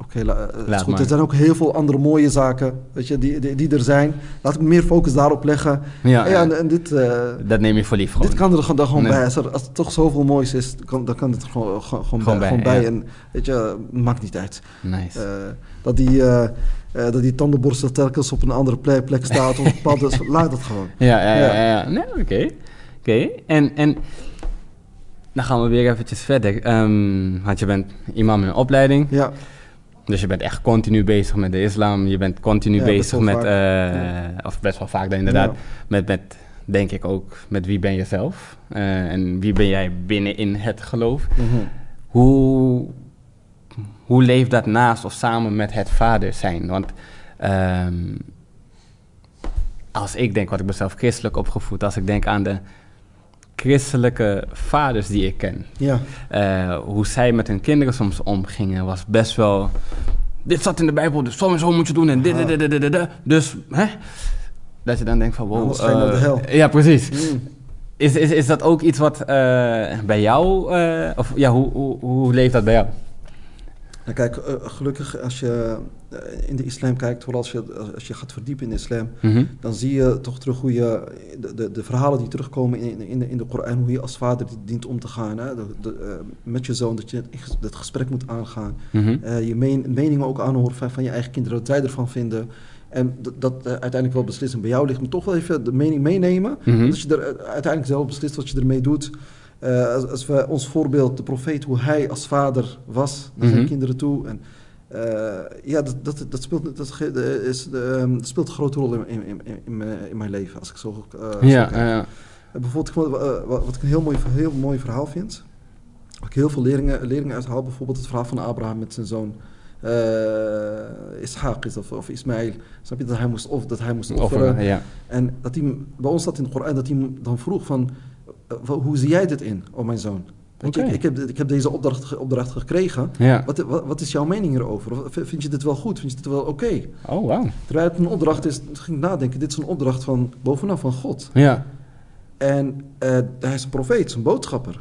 Oké, okay, uh, goed. Er zijn ook heel veel andere mooie zaken weet je, die, die, die er zijn. Laat ik meer focus daarop leggen. Ja, ja en, en, dit... Uh, dat neem je voor lief gewoon. Dit kan er gewoon, gewoon nee. bij. Als er, als er toch zoveel moois is, kan, dan kan het er gewoon, gewoon, gewoon bij. Gewoon bij. En weet je, maakt niet uit. Nice. Uh, dat die... Uh, dat die tandenborstel telkens op een andere plek, plek staat. of pad, dus laat dat gewoon. Ja, ja, ja. ja, ja. Nee, oké. Okay. Oké, okay. en, en dan gaan we weer eventjes verder. Um, want je bent imam in een opleiding. Ja. Dus je bent echt continu bezig met de islam. Je bent continu ja, bezig met, uh, ja. of best wel vaak dan inderdaad, met, met, denk ik ook, met wie ben je zelf? Uh, en wie ben jij binnenin het geloof? Mm -hmm. Hoe hoe leeft dat naast of samen met het vader zijn? Want um, als ik denk, wat ik mezelf christelijk opgevoed, als ik denk aan de christelijke vaders die ik ken, ja. Uh, hoe zij met hun kinderen soms omgingen, was best wel. Dit zat in de Bijbel, dus zo en zo moet je doen en dit, dit, dit, dit, dit, Dus, hè? Dat je dan denkt van, wow. Uh, de hel. Ja, precies. Mm. is, is, is dat ook iets wat bij jou, of ja, hoe, hoe, hoe leeft dat bij jou? Nou, kijk, gelukkig als je in de islam kijkt, vooral als je, als je gaat verdiepen in de islam, mhm. dan zie je toch terug hoe je, de, de, de verhalen die terugkomen in, in, de, in de Koran, hoe je als vader dient om te gaan hè, de, met je zoon, dat je het gesprek moet aangaan, mhm. je meningen ook aanhoren van, van je eigen kinderen, wat zij ervan vinden. En dat, uh, uiteindelijk wel beslissing bij jou ligt, maar toch wel even de mening meenemen. Mm Dat je er uiteindelijk zelf beslist wat je ermee doet. Uh, als, als, we ons voorbeeld, de profeet, hoe hij als vader was naar zijn mhm. kinderen toe. En, uh, ja, dat, dat, dat, speelt, dat, is, um, dat speelt een grote rol in, in, in, in, mijn leven, als ik zo, ja, ja, ja. Bijvoorbeeld, wat, wat ik een heel mooi, heel mooi verhaal vind, waar ik heel veel leringen, leringen uithaal, bijvoorbeeld het verhaal van Abraham met zijn zoon uh, Ishaq is of, of Ismaël. Snap je dat hij moest, of, dat hij moest offeren? ja. En dat hij, bij ons staat in de Koran dat hij dan vroeg van, uh, hoe zie jij dit in, oh mijn zoon? Okay. Je, ik, heb, ik heb deze opdracht, opdracht gekregen. Ja. Wat, wat, wat, is jouw mening hierover? Vind je dit wel goed? Vind je dit wel oké? Okay? Oh, wow. Terwijl het een opdracht is, ging ik nadenken, dit is een opdracht van bovenaf van God. Ja. En uh, hij is een profeet, een boodschapper.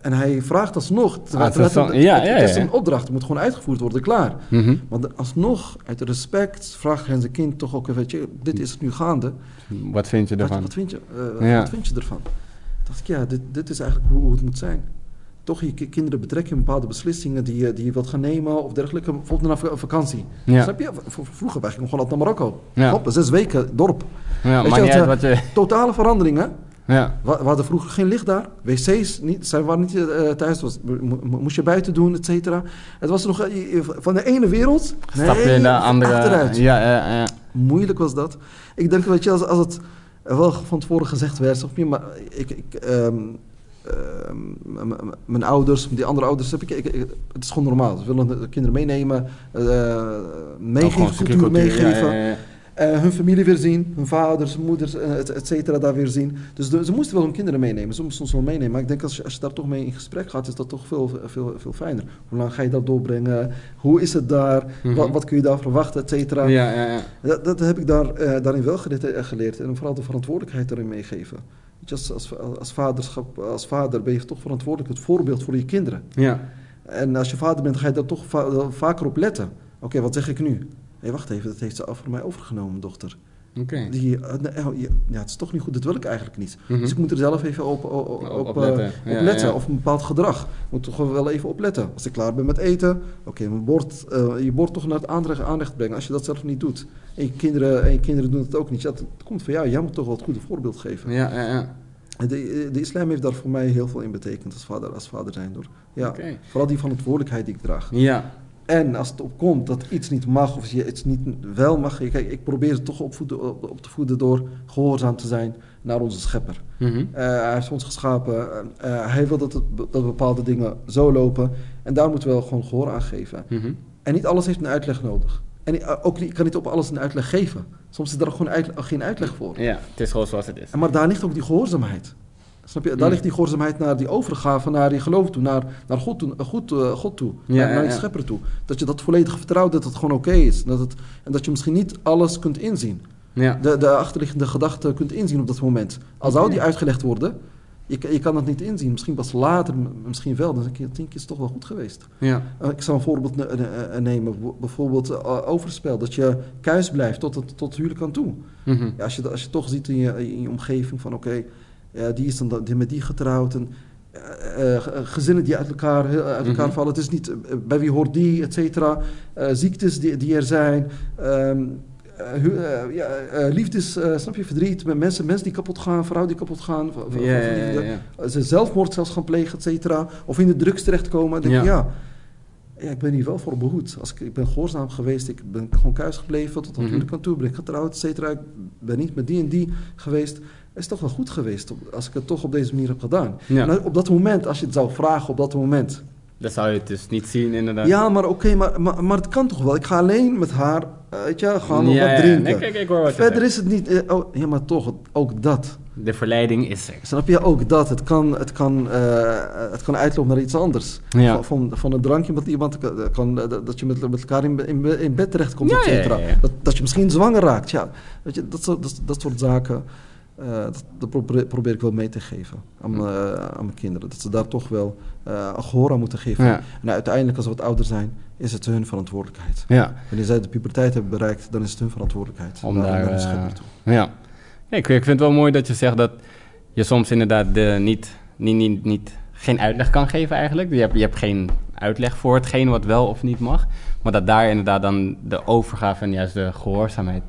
En hij vraagt alsnog, ah, het, is, ja, het is een opdracht, het moet gewoon uitgevoerd worden, klaar. Mm -hmm. Maar alsnog, uit respect, vraagt hij zijn kind toch ook even, dit is nu gaande. Wat vind je ervan? Wat, wat vind, je, uh, wat vind je ervan? Dacht ik, ja, dit, dit is eigenlijk hoe, het moet zijn. Toch je kinderen betrekken in bepaalde beslissingen die, je, die je wilt gaan nemen of dergelijke. Bijvoorbeeld naar vakantie. Ja. Snap je? Vroeger wij gingen gewoon altijd naar Marokko. Ja. Hop, zes weken, dorp. Ja, Weet je, wat je... Totale veranderingen. Ja. We, hadden vroeger geen licht daar. Wc's, niet, zij waren niet uh, thuis. Was, moest je buiten doen, et cetera. Het was nog uh, van de ene wereld... Stap je in de andere... Achteruit. Ja, ja, ja. Moeilijk was dat. Ik denk, weet je, als, als het wel van tevoren gezegd werd... Of meer, maar ik... ik um, uh, mijn ouders, die andere ouders, heb ik, ik, ik, het is gewoon normaal. Ze willen de kinderen meenemen, uh, meegeven, cultuur meegeven. Ja, ja, ja. Uh, hun familie weer zien, hun vaders, moeders, uh, et, cetera, daar weer zien. Dus de, ze moesten wel hun kinderen meenemen, ze moesten ons wel meenemen. Maar ik denk als je, als je daar toch mee in gesprek gaat, is dat toch veel, veel, veel fijner. Hoe lang ga je dat doorbrengen? Hoe is het daar? Mm -hmm. wat, wat, kun je daar verwachten, et cetera? Ja, ja, ja. Dat, dat heb ik daar, uh, daarin wel geleerd. En vooral de verantwoordelijkheid daarin meegeven. Als, als, als, vaderschap, als vader ben je toch verantwoordelijk het voorbeeld voor je kinderen. Ja. En als je vader bent, ga je daar toch va vaker op letten. Oké, okay, wat zeg ik nu? Hé, wacht even, dat heeft ze voor mij overgenomen, dochter. Oké. Okay. Ja, het is toch niet goed, dat wil ik eigenlijk niet. Mm -hmm. Dus ik moet er zelf even op, op, op, op letten. Uh, op ja, letten ja. Of een bepaald gedrag. Ik moet toch wel even opletten. Als ik klaar ben met eten, oké, okay, mijn bord, uh, je bord toch naar het aanrecht, aanrecht brengen. Als je dat zelf niet doet. En je kinderen, en je kinderen doen het ook niet. Ja, dat komt van jou. Jij moet toch wel het goede voorbeeld geven. Ja, ja, ja. De, de islam heeft daar voor mij heel veel in betekend als vader, als vader zijn door. Ja, okay. Vooral die verantwoordelijkheid die ik draag. Ja. En als het opkomt dat iets niet mag of je iets niet wel mag. Kijk, ik probeer het toch opvoeden, op, op te voeden door gehoorzaam te zijn naar onze schepper. Mm -hmm. uh, hij heeft ons geschapen. Uh, hij wil dat, het, dat bepaalde dingen zo lopen. En daar moeten we wel gewoon gehoor aan geven. Mm -hmm. En niet alles heeft een uitleg nodig. En ook, ik kan niet op alles een uitleg geven. Soms is er gewoon uitleg, geen uitleg voor. Ja, het is gewoon zoals het is. En maar daar ligt ook die gehoorzaamheid. Snap je? Daar mm. ligt die gehoorzaamheid naar die overgave, naar die geloof toe, naar, naar God toe, God, uh, God toe ja, naar, naar die schepper toe. Dat je dat volledig vertrouwt, dat het gewoon oké okay is. Dat het, en dat je misschien niet alles kunt inzien. Ja. De, de achterliggende gedachten kunt inzien op dat moment. Al zou die uitgelegd worden, je, je kan dat niet inzien. Misschien pas later, misschien wel. Dan denk je, denk is toch wel goed geweest. Ja. Uh, ik zal een voorbeeld ne ne nemen. Bijvoorbeeld overspel. Dat je kuis blijft tot het, tot het huwelijk aan toe. Mm -hmm. ja, als, je, als je toch ziet in je, in je omgeving van oké... Okay, die is dan die met die getrouwd. En, uh, uh, gezinnen die uit elkaar, uit elkaar mm -hmm. vallen. Het is niet bij wie hoort die, et cetera. ziektes die, die er zijn. Um, ja, liefdes, snap je, verdriet. Met mensen, mensen die kapot gaan, vrouwen die kapot gaan. Ja, ja, Ze zelfmoord zelfs gaan plegen, et cetera. Of in de drugs terechtkomen. Dan denk ik, ja. Ja, ik ben hier wel voor behoed. Als ik, ik ben gehoorzaam geweest, ik ben gewoon thuis gebleven tot huwelijk aan toe, ben ik getrouwd, et cetera. Ik ben niet met die en die geweest is toch wel goed geweest als ik het toch op deze manier heb gedaan. Ja. En op dat moment, als je het zou vragen op dat moment. Dan zou je het dus niet zien, inderdaad. Ja, maar oké, okay, maar, maar, maar het kan toch wel. Ik ga alleen met haar, weet je, gaan ja, wat drinken. Nee, kijk, ik hoor wat Verder is het niet, uh, oh, ja, maar toch, ook dat. De verleiding is er. Snap je, ook dat. Het kan, het kan, uh, het kan uitlopen naar iets anders. Ja. Van, van, van een drankje met iemand, kan, dat je met, met elkaar in, in, in bed terechtkomt, ja, et cetera. Ja, dat, dat je misschien zwanger raakt, ja. Weet je, dat, dat, dat, dat soort zaken. Dat, dat probeer, probeer, ik wel mee te geven aan, hm. aan mijn kinderen. Dat ze daar toch wel een gehoor aan moeten geven. Ja. En uiteindelijk, als ze wat ouder zijn, is het hun verantwoordelijkheid. Ja. Wanneer zij de puberteit hebben bereikt, dan is het hun verantwoordelijkheid. Om daar, naar toe. Ja. ik, ik vind het wel mooi dat je zegt dat je soms inderdaad de, niet, niet, niet, niet, geen uitleg kan geven eigenlijk. Je hebt, je hebt geen uitleg voor hetgeen wat wel of niet mag. Maar dat daar inderdaad dan de overgave en juist de gehoorzaamheid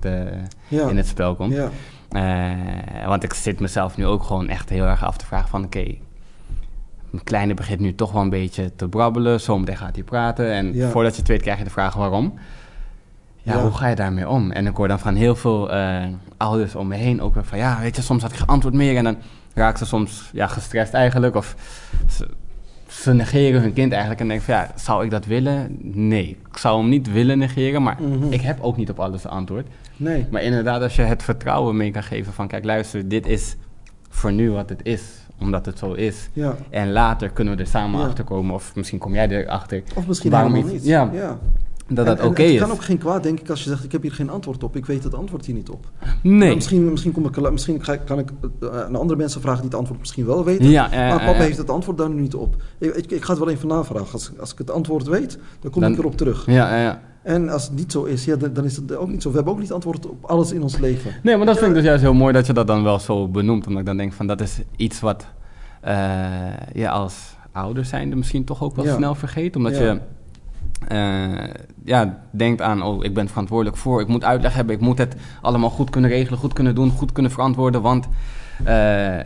uh, in het spel komt. Ja. Uh, want ik zit mezelf nu ook gewoon echt heel erg af te vragen van... oké, okay, mijn kleine begint nu toch wel een beetje te brabbelen. Zometeen gaat hij praten. En voordat je het weet krijg je de vraag waarom. Ja, hoe ga je daarmee om? En ik hoor dan van heel veel uh, ouders om me heen ook weer van... ja, weet je, soms had ik geantwoord meer en dan raakt ze soms ja, gestrest eigenlijk. Of ze, ze negeren hun kind eigenlijk en denken van... ja, zou ik dat willen? Nee, ik zou hem niet willen negeren, maar mhm. ik heb ook niet op alles antwoord. Nee. Maar inderdaad, als je het vertrouwen mee kan geven van... kijk, luister, dit is voor nu wat het is omdat het zo is. Ja. En later kunnen we er samen ja. achter komen. Of misschien kom jij erachter. Of misschien helemaal niet. Ja. ja dat dat oké is. Het kan ook geen kwaad, denk ik, als je zegt: Ik heb hier geen antwoord op. Ik weet het antwoord hier niet op. Nee. misschien, misschien, kom ik, misschien kan ik uh, andere mensen vragen die het antwoord misschien wel weten. Ja, maar papa heeft het antwoord daar nu niet op. Ik, ik, ik, ga het wel even navragen. Als, als ik het antwoord weet, dan kom ik erop terug. Ja, ja. En als het niet zo is, ja, dan, is het ook niet zo. We hebben ook niet antwoord op alles in ons leven. Nee, maar dat vind ik dus juist heel mooi dat je dat dan wel zo benoemt. Omdat ik dan denk van dat is iets wat uh, je als ouder zijnde misschien toch ook wel snel vergeet. Omdat je uh, ja, denkt aan, oh, ik ben verantwoordelijk voor, ik moet uitleg hebben, ik moet het allemaal goed kunnen regelen, goed kunnen doen, goed kunnen verantwoorden, want uh,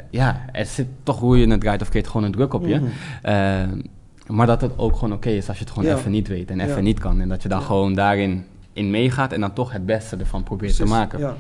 ja, er zit toch hoe je het draait of keert gewoon een druk op je. Mm maar dat het ook gewoon oké is als je het gewoon even niet weet en even niet kan. En dat je dan gewoon daarin in meegaat en dan toch het beste ervan probeert te maken.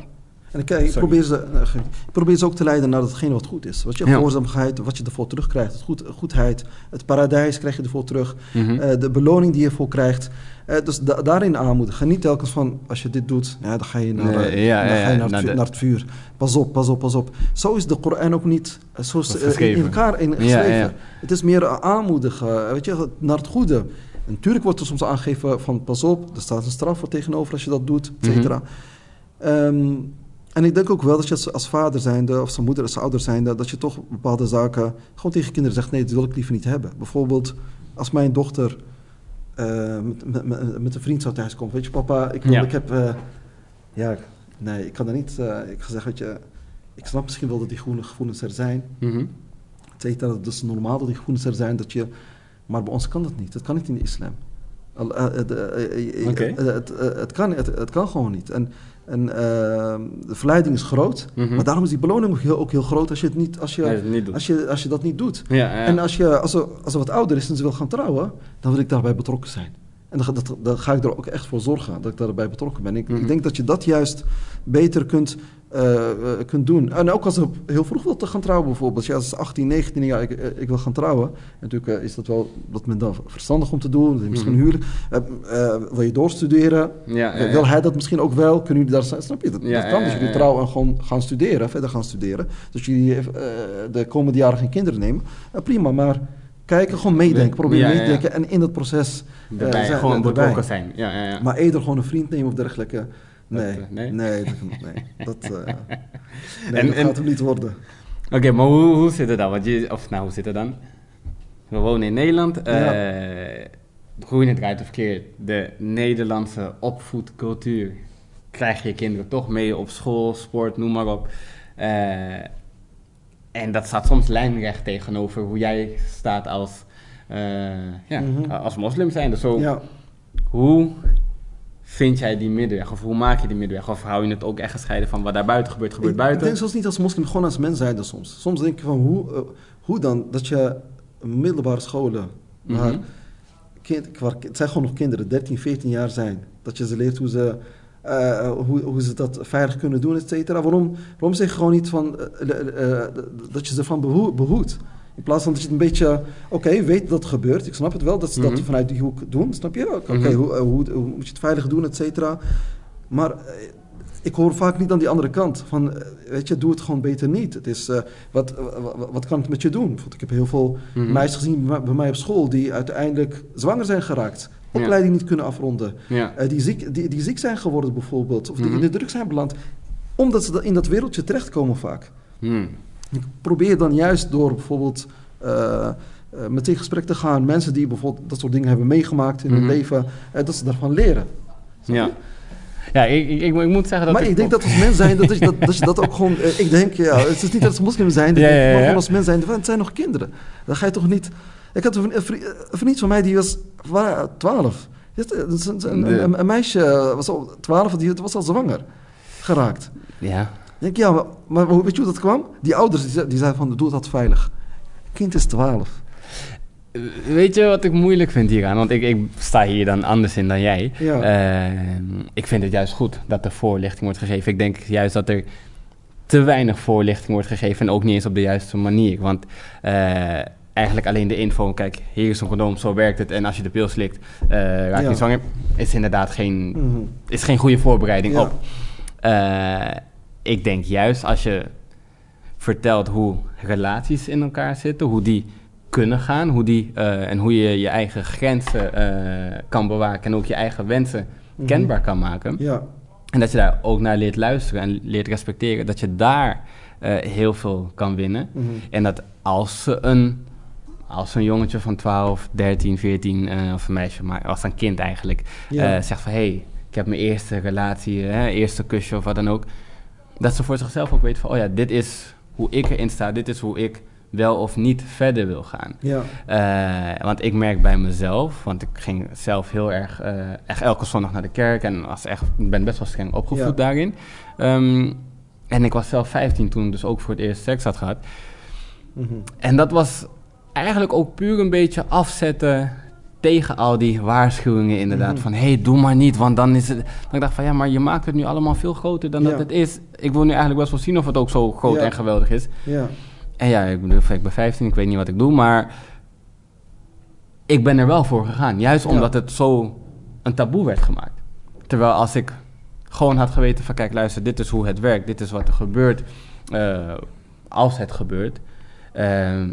Ja. En ik, ik probeer, ze, eh, ik probeer ze ook te leiden naar hetgene wat goed is. Wat je gehoorzaamheid, wat je ervoor terugkrijgt. Het goed, goedheid, het paradijs krijg je ervoor terug. Mhm. Eh, de beloning die je ervoor krijgt. Uh, dus da daarin aanmoedigen. Niet telkens van, als je dit doet, ja, dan ga je naar, nee, ja, dan ga je naar, het, naar, het, vuur. Pas op, pas op, pas op. Zo is de Koran ook niet zo in elkaar in, geschreven. Het is meer aanmoedigen, weet je, naar het goede. Natuurlijk wordt er soms aangegeven van, pas op, er staat een straf voor tegenover als je dat doet, et cetera. Mm en ik denk ook wel dat je als vader zijnde, of zijn moeder als ouder zijnde, dat je toch bepaalde zaken gewoon tegen kinderen zegt: nee, dat wil ik liever niet hebben. Bijvoorbeeld, als mijn dochter uh, met, met, met, een vriend zou thuiskomen, weet je, papa, ik, ik heb. Uh, ja, nee, ik kan er niet. Uh, ik ga zeggen, weet je, ik snap misschien wel dat die gevoelens er zijn. Mm -hmm. Het dat is normaal dat die gevoelens er zijn, dat je. Maar bij ons kan dat niet. Dat kan niet in de islam. Okay. Het, het, kan, het, het kan gewoon niet. En en ehm, de verleiding is groot. Mhm. Maar daarom is die beloning ook heel, ook heel groot als je, het niet, als je, als je, als je dat niet doet. Ja, ja. En als, je, als, ze, als ze wat ouder is en ze wil gaan trouwen, dan wil ik daarbij betrokken zijn. En dan, dat, dan ga ik er ook echt voor zorgen dat ik daarbij betrokken ben. Ik, ik mhm. denk dat je dat juist beter kunt uh, kunt doen. En ook als ze heel vroeg wil te gaan trouwen bijvoorbeeld. Ja, als ze 18, 19 jaar, ik, eh, ik wil gaan trouwen. En natuurlijk is dat wel wat men dan verstandig om te doen. Misschien mm huwelijk. wil je doorstuderen? Ja, wil hij dat misschien ook wel? Kunnen jullie daar, snap je? Dat, dat kan. Dus jullie trouwen en gewoon gaan studeren, verder gaan studeren. Dus jullie de komende jaren geen kinderen nemen. prima, maar kijken, gewoon meedenken. Probeer meedenken en in dat proces... Erbij, zijn, gewoon betrokken zijn. Ja, ja, ja. Maar eerder gewoon een vriend nemen of dergelijke... Nee, nee, nee, dat, nee, dat, uh, nee, en, dat gaat hem niet worden. Oké, maar hoe, hoe zit het dan? Want je, of nou, hoe zit het dan? We wonen in Nederland. Ja. Uh, groeien het draait of verkeerd. De Nederlandse opvoedcultuur krijg je kinderen toch mee op school, sport, noem maar op. Uh, en dat staat soms lijnrecht tegenover hoe jij staat als, ja, mm -hmm. als moslim zijn. Dus zo, ja. hoe vind jij die middenweg? Of hoe maak je die middenweg? Of hou je het ook echt gescheiden van wat daar buiten gebeurt, gebeurt ik, buiten? Ik denk zelfs niet als moslim, gewoon als mens zijn soms. Soms denk je van, hoe, uh, hoe dan? Dat je middelbare scholen, waar mm kind, het zijn gewoon nog kinderen, 13, 14 jaar zijn. Dat je ze leert hoe ze, uh, hoe, hoe ze dat veilig kunnen doen, et cetera. Waarom, waarom zeg je gewoon niet van, uh, dat je ze van behoedt? In plaats van dat je het een beetje, oké, weet dat het gebeurt. Ik snap het wel dat ze dat mhm. vanuit die hoek doen. Snap je? Oké, mhm. hoe, hoe, hoe, moet je het veilig doen, et cetera. Maar eh, ik hoor vaak niet aan die andere kant. Van, eh, weet je, doe het gewoon beter niet. Het is, uh, wat, wat, kan het met je doen? Ik heb heel veel mm meisjes gezien bij mij op school... die uiteindelijk zwanger zijn geraakt. Opleiding niet kunnen afronden. die, ziek, die, die ziek zijn geworden bijvoorbeeld. Of die mhm. in de druk zijn beland. Omdat ze in dat wereldje terechtkomen vaak. Ik probeer dan juist door bijvoorbeeld uh, met in gesprek te gaan, mensen die bijvoorbeeld dat soort dingen hebben meegemaakt in hun mhm. leven, dat ze daarvan leren. Ja. Ja, ik, ik, ik, moet zeggen dat. Maar ik, denk dat als mens zijn, dat, dat, dat, je dat ook gewoon. ik denk, ja, het is niet dat ze moslim zijn, ja, ja, maar als mens zijn, het zijn nog kinderen. Dan ga je toch niet. Ik had een, vriend van mij die was 12. Een, een, meisje was al 12, die was al zwanger geraakt. Ja. Denk ja, maar, maar weet je hoe dat kwam? Die ouders die, die zeiden van, doe dat veilig. Kind is 12. Weet je wat ik moeilijk vind hieraan? Want ik, ik sta hier dan anders in dan jij. Ja. Uh, ik vind het juist goed dat er voorlichting wordt gegeven. Ik denk juist dat er te weinig voorlichting wordt gegeven en ook niet eens op de juiste manier. Want uh, eigenlijk alleen de info, kijk, hier is een condoom, zo werkt het. En als je de pil slikt, uh, raak je ja. zwanger. Is inderdaad geen, mm is geen goede voorbereiding op. Ik denk juist als je vertelt hoe relaties in elkaar zitten, hoe die kunnen gaan, hoe die, uh, en hoe je je eigen grenzen kan bewaken en ook je eigen wensen mhm. kenbaar kan maken. Ja. En dat je daar ook naar leert luisteren en leert respecteren, dat je daar heel veel kan winnen. Mhm. En dat als ze een als een jongetje van 12, 13, 14, uh, of een meisje, maar als een kind eigenlijk, ja. uh, zegt van hé, hey, ik heb mijn eerste relatie, hè, eerste kusje of wat dan ook. Dat ze voor zichzelf ook weet van, oh ja, dit is hoe ik erin sta, dit is hoe ik wel of niet verder wil gaan. Ja. Uh, want ik merk bij mezelf, want ik ging zelf heel erg, uh, echt elke zondag naar de kerk en was echt, ben best wel streng opgevoed ja. daarin. Um, en ik was zelf 15 toen dus ook voor het eerst seks had gehad. Mm -hmm. En dat was eigenlijk ook puur een beetje afzetten tegen al die waarschuwingen inderdaad. Mhm. Van, hé, hey, doe maar niet, want dan is het... Dan ik dacht van, ja, maar je maakt het nu allemaal veel groter dan dat het is. Ik wil nu eigenlijk best wel zien of het ook zo groot en geweldig is. Ja. En ja, ik, bedoel, ik ben 15, ik weet niet wat ik doe, maar... Ik ben er wel voor gegaan. Juist omdat het zo een taboe werd gemaakt. Terwijl als ik gewoon had geweten van, kijk, luister, dit is hoe het werkt. Dit is wat er gebeurt uh, als het gebeurt. Uh,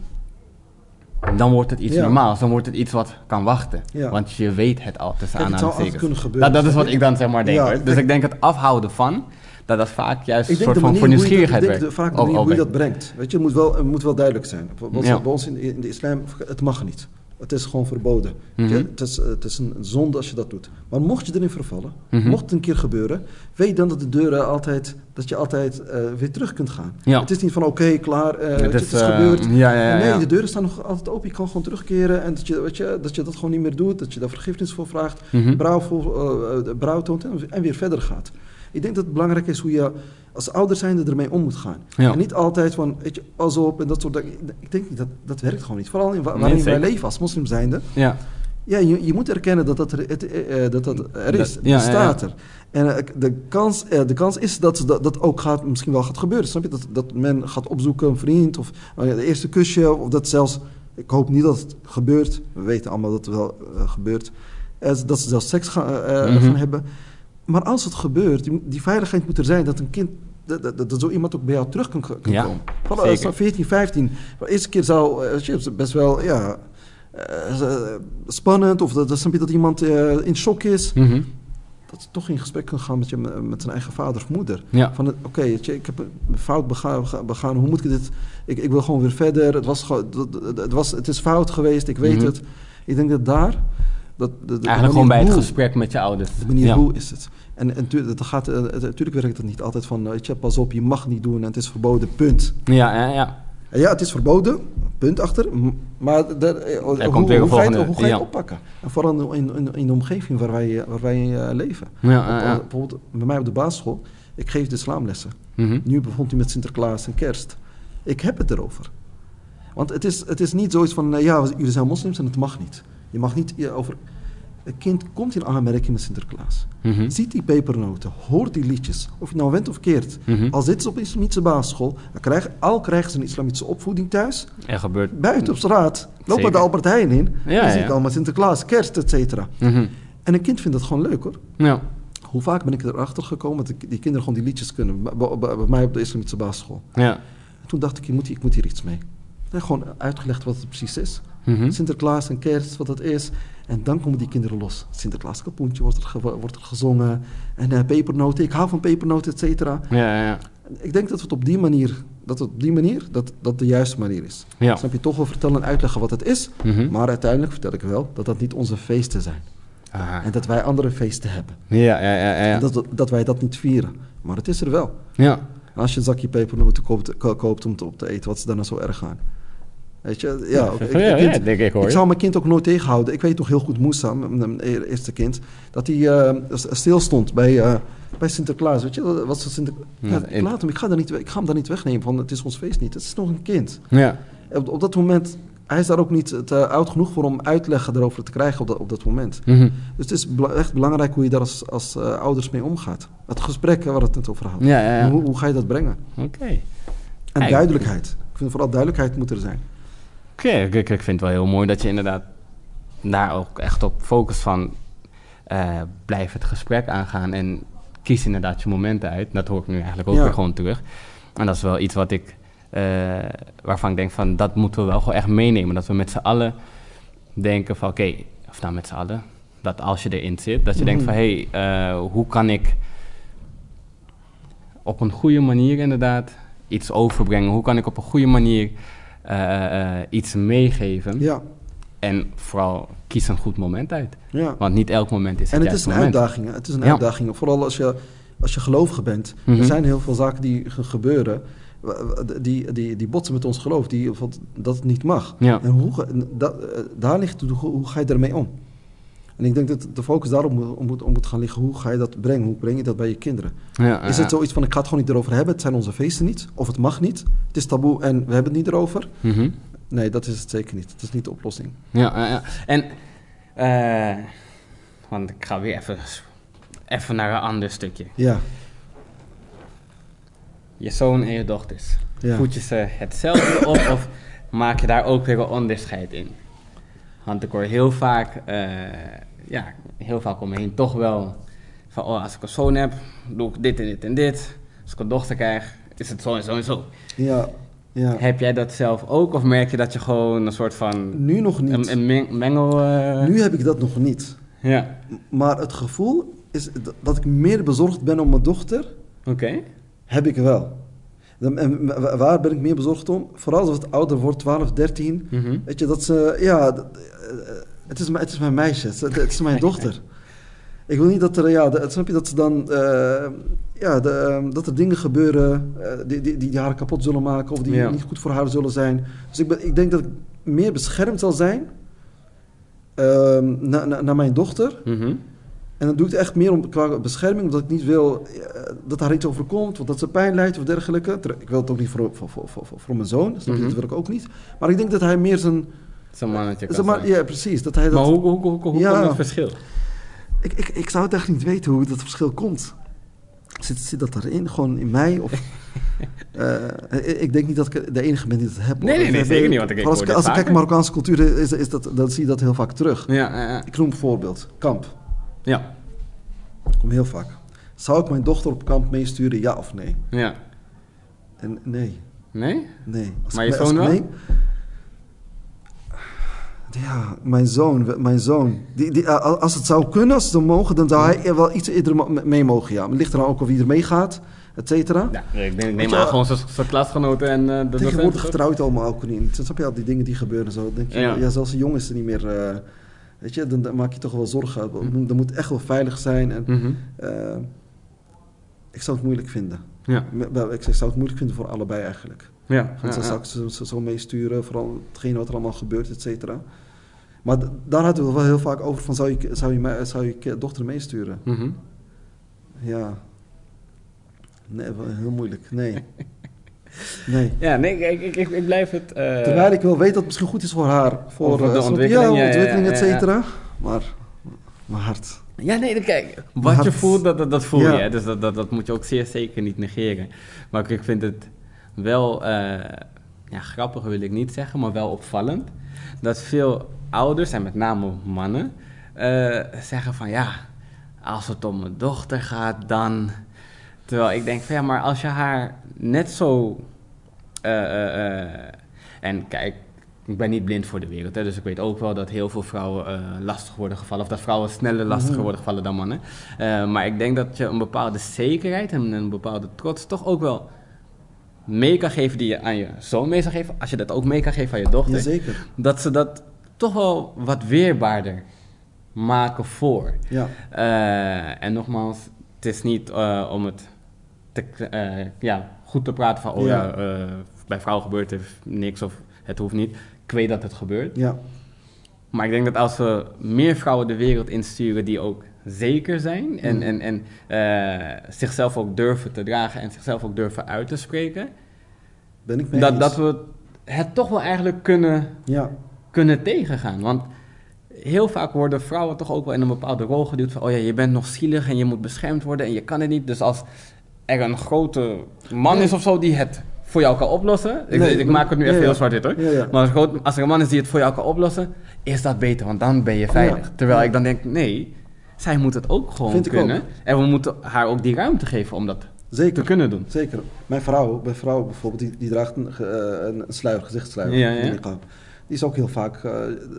dan wordt het iets normaals. Dan wordt het iets wat kan wachten. Want je weet het al tussen aanhalingstekens. Dat, dat is wat ik dan zeg maar denk. dus ik denk het afhouden van, dat dat vaak juist een soort van voor nieuwsgierigheid werkt. Ik denk vaak de manier hoe je dat brengt. Weet je, het moet wel, moet wel duidelijk zijn. Bij ons in, in de islam, het mag niet. Het is gewoon verboden. Mhm. het, is, het is een zonde als je dat doet. Maar mocht je erin vervallen, mhm. mocht het een keer gebeuren, weet dan dat de deuren altijd, dat je altijd uh, weer terug kunt gaan. Ja. Het is niet van oké, klaar, uh, het, is, het is uh, gebeurd. Ja, ja, nee, de deuren staan nog altijd open. Je kan gewoon terugkeren en dat je, weet je, dat je dat gewoon niet meer doet. Dat je daar vergiffenis voor vraagt, mm -hmm. brouw, voor, brouw toont en weer verder gaat. Ik denk dat het belangrijk is hoe je als ouder zijnde ermee om moet gaan. En niet altijd van, weet je, pas op en dat soort dingen. Ik denk niet, dat, dat werkt gewoon niet. Vooral in waarin nee, wij leven als moslim zijnde. Ja. Ja, je, je moet erkennen dat dat er, het, uh, dat dat er is. Dat, ja, staat ja, ja. er. En uh, de, kans, de kans is dat dat, dat ook gaat, misschien wel gaat gebeuren. Snap je? Dat, dat men gaat opzoeken, een vriend of de eerste kusje. Of dat zelfs, ik hoop niet dat het gebeurt. We weten allemaal dat het wel gebeurt. dat ze zelfs seks gaan, mm -hmm. gaan hebben. Maar als het gebeurt, die, die, veiligheid moet er zijn dat een kind. Dat, dat, dat zo iemand ook bij jou terug kan, kan ja, komen. Van, als 14, 15. De eerste keer zou uh, best wel ja, uh, spannend. Of dat, dat, dat iemand in shock is. Mm -hmm. Dat ze toch in gesprek kan gaan met, je, met zijn eigen vader of moeder. Ja. Van oké, okay, ik heb een fout begaan, begaan. Hoe moet ik dit? Ik, ik wil gewoon weer verder. Het, was, het, was, het is fout geweest, ik weet mm -hmm. het. Ik denk dat daar dat, de, Eigenlijk gewoon bij het gesprek met je ouders. De manier ja. hoe is het. En, en dat gaat, uh, natuurlijk werkt het niet altijd van, weet je, pas op, je mag niet doen en het is verboden, punt. Ja, ja, ja. En ja, het is verboden, punt achter. Maar de, uh, hoe, hoe, hoe, ga je, hoe ga je ja. het oppakken? En vooral in, in, in, de omgeving waar wij, waar wij uh, leven. Ja. Bijvoorbeeld bij mij op de basisschool, ik geef de islamlessen. Mm -hmm. Nu bevond u met Sinterklaas en kerst. Ik heb het erover. Want het is, het is niet zoiets van, ja, jullie zijn moslims en het mag niet. Je mag niet over een kind komt in aanmerking met Sinterklaas. Mm -hmm. Ziet die pepernoten, hoort die liedjes. Of je nou went of keert. Mm -hmm. Al zitten ze op een islamitische basisschool, dan al krijgen ze een islamitische opvoeding thuis. Er gebeurt... Buiten op straat. Lopen de Albert Heijn in. Ja, je ja. ziet allemaal Sinterklaas, kerst, et cetera. Mm -hmm. En een kind vindt dat gewoon leuk hoor. Ja. Hoe vaak ben ik erachter gekomen dat die kinderen gewoon die liedjes kunnen. Bij, mij op de islamitische basisschool. Ja. En toen dacht ik, ik moet, ik moet hier iets mee. En gewoon uitgelegd wat het precies is. Mhm. Sinterklaas en kerst, wat dat is. En dan komen die kinderen los. Sinterklaas kapoentje wordt er, wordt er gezongen. En uh, pepernoten, ik hou van pepernoten, et cetera. Ja, ja. Ik denk dat we het op die manier dat het op die manier, dat dat de juiste manier is. Ja. Snap je toch wel vertellen en uitleggen wat het is, mhm. maar uiteindelijk vertel ik wel dat dat niet onze feesten zijn. Aha. En dat wij andere feesten hebben. Ja, ja, ja. ja. Dat, dat wij dat niet vieren. Maar het is er wel. Ja. Als je een zakje pepernoten koopt, koopt om te, op te eten, wat is dan nou zo erg aan? Weet je, ja. Ik, ja, denk ik, hoor. ik zou mijn kind ook nooit tegenhouden. Ik weet toch heel goed, Moussa, mijn eerste kind, dat hij uh, stil stond bij, uh, bij Sinterklaas. Weet je, wat Sinterklaas? Ja, ik laat hem, ik ga, daar niet, ik ga hem daar niet wegnemen, van het is ons feest niet. Het is nog een kind. Ja. Op, op dat moment hij is daar ook niet te oud genoeg voor om uitleggen erover te krijgen op dat, op dat moment. Mhm. Dus het is echt belangrijk hoe je daar als, als uh, ouders mee omgaat. Het gesprek waar het net over had. Hoe, hoe, ga je dat brengen? Oké. En duidelijkheid. Ik vind vooral duidelijkheid moet er zijn. Oké, ik, ik, vind het wel heel mooi dat je inderdaad daar ook echt op focust van... Uh, blijf het gesprek aangaan en kies inderdaad je momenten uit. Dat hoor ik nu eigenlijk ook weer gewoon terug. En dat is wel iets wat ik uh, waarvan ik denk van dat moeten we wel gewoon echt meenemen. Dat we met z'n allen denken van oké, of nou met z'n allen, dat als je erin zit, dat je denkt mhm. van hé, hey, uh, hoe kan ik op een goede manier inderdaad iets overbrengen? Hoe kan ik op een goede manier uh, iets meegeven? Ja. En vooral kies een goed moment uit. Ja. Want niet elk moment is het En het is een uitdaging. Het is een uitdaging. Vooral als je, als je gelovige bent. Er mhm. zijn heel veel zaken die gebeuren die, die, die botsen met ons geloof, die, dat het niet mag. En hoe, dat, daar ligt hoe, hoe ga je ermee om? En ik denk dat de focus daarop moet, moet, moet gaan liggen. Hoe ga je dat brengen? Hoe breng je dat bij je kinderen? Ja, is het zoiets van, ik ga het gewoon niet erover hebben. Het zijn onze feesten niet. Of het mag niet. Het is taboe en we hebben het niet erover. Mhm. Nee, dat is het zeker niet. Dat is niet de oplossing. Ja, ja. en... Uh, want ik ga weer even, even naar een ander stukje. Ja je zoon en je dochters. Voed je ze hetzelfde op of maak je daar ook weer een onderscheid in? Want ik hoor heel vaak, uh, ja, heel vaak om me heen toch wel van, oh, als ik een zoon heb, doe ik dit en dit en dit. Als ik een dochter krijg, is het zo en zo en zo. Ja, ja. Heb jij dat zelf ook of merk je dat je gewoon een soort van... Nu nog niet. Een, een mengel... Uh... Nu heb ik dat nog niet. Ja. Maar het gevoel is dat ik meer bezorgd ben om mijn dochter... Oké heb ik wel. En waar ben ik meer bezorgd om? Vooral als het ouder wordt, 12, 13. Mhm. Weet je, dat ze... Ja, eh, het is, het is mijn meisje, het is mijn dochter. Ik wil niet dat er, ja, de, snap je, dat ze dan, uh, ja, de, ehm, dat er dingen gebeuren uh, die, die, die haar kapot zullen maken of die niet goed voor haar zullen zijn. Dus ik, ben, ik denk dat ik meer beschermd zal zijn uh, naar na, na mijn dochter. Mm en dan doe ik het echt meer om, qua bescherming, omdat ik niet wil uh, dat haar iets overkomt, of dat ze pijn lijdt of dergelijke. Ik wil het ook niet voor, voor, voor, voor, voor mijn zoon, dus dat wil ik ook niet. Maar ik denk dat hij meer zijn... Zijn mannetje kan man, Ja, precies. Dat hij dat, maar hoe, hoe, hoe, hoe ja, komt dat verschil? Ik, ik, ik zou het echt niet weten hoe dat verschil komt. Zit, zit dat erin, gewoon in mij? Of, uh, ik denk niet dat ik de enige ben die dat heb. Nee, nee, nee, zeker niet. Want ik als, ik, als ik kijk naar Marokkaanse cultuur, is, is dat, dan zie je dat heel vaak terug. Ja, ja, ja. Ik noem een voorbeeld. Kamp. Ja. Kom heel vaak. Zou ik mijn dochter op kamp meesturen, ja of nee? Ja. En nee. Nee? Nee. Als maar je zoon wel? Ja, mijn zoon, mijn zoon. Die, die, als het zou kunnen, als ze mogen, dan zou hij wel iets eerder mee mogen, ja. Maar het ligt er dan ook of wie er meegaat, et cetera. Ja, ik, denk, ik neem aan gewoon zijn klasgenoten en uh, de Tegenwoordig trouwt allemaal ook niet. Dan snap je al die dingen die gebeuren zo. denk je, ja. ja zelfs een jongen is er niet meer... Uh, Weet je, dan, maak je toch wel zorgen. Mm Dat moet echt wel veilig zijn. En, mhm. eh, ik zou het moeilijk vinden. Ja. Ik zou het moeilijk vinden voor allebei eigenlijk. Ja. Want dan zou ik ze zo meesturen, vooral hetgeen wat er allemaal gebeurt, et cetera. Maar daar hadden we wel heel vaak over van, zou je, zou je, zou je dochter meesturen? Mm Ja. Nee, heel moeilijk. Nee. Nee. Ja, nee, ik, ik, ik, blijf het... Uh... Terwijl ik wel weet dat het misschien goed is voor haar. Voor, de uh, ontwikkeling. Ja, ontwikkeling, et cetera. Maar mijn hart... Ja, nee, kijk, wat je voelt, dat, dat, dat voel je. Dus dat, dat, dat moet je ook zeer zeker niet negeren. Maar ik vind het wel, uh, ja, grappig wil ik niet zeggen, maar wel opvallend. Dat veel ouders, en met name mannen, uh, zeggen van ja, als het om mijn dochter gaat, dan Terwijl ik denk van ja, maar als je haar net zo. Uh, en kijk, ik ben niet blind voor de wereld, hè, dus ik weet ook wel dat heel veel vrouwen lastig worden gevallen. Of dat vrouwen sneller lastiger mhm. worden gevallen dan mannen. maar ik denk dat je een bepaalde zekerheid en een bepaalde trots toch ook wel mee kan geven die je aan je zoon mee zou geven, als je dat ook mee kan geven aan je dochter, Jazeker. dat ze dat toch wel wat weerbaarder maken voor. Ja. Uh, en nogmaals, het is niet uh, om het te, uh, ja, goed te praten van, oh ja, ja bij vrouwen gebeurt er niks of het hoeft niet. Ik weet dat het gebeurt. Ja. Maar ik denk dat als we meer vrouwen de wereld insturen die ook zeker zijn en, mm. en, en uh, zichzelf ook durven te dragen en zichzelf ook durven uit te spreken, ben ik mee dat, dat we het toch wel eigenlijk kunnen, ja. kunnen tegengaan. Want heel vaak worden vrouwen toch ook wel in een bepaalde rol geduwd van, oh ja, je bent nog zielig en je moet beschermd worden en je kan het niet. Dus als er een grote man is of zo die het voor jou kan oplossen. Ik, ik maak het nu even heel zwart-wit hoor. Maar als, als er een man is die het voor jou kan oplossen, is dat beter, want dan ben je veilig. Terwijl ik dan denk, nee, zij moet het ook gewoon kunnen. En we moeten haar ook die ruimte geven om dat Zeker. te kunnen doen. Zeker. Mijn vrouw, mijn vrouw bijvoorbeeld, die, die draagt een, een sluier, gezichtssluier. Ja, ja die is ook heel vaak uh,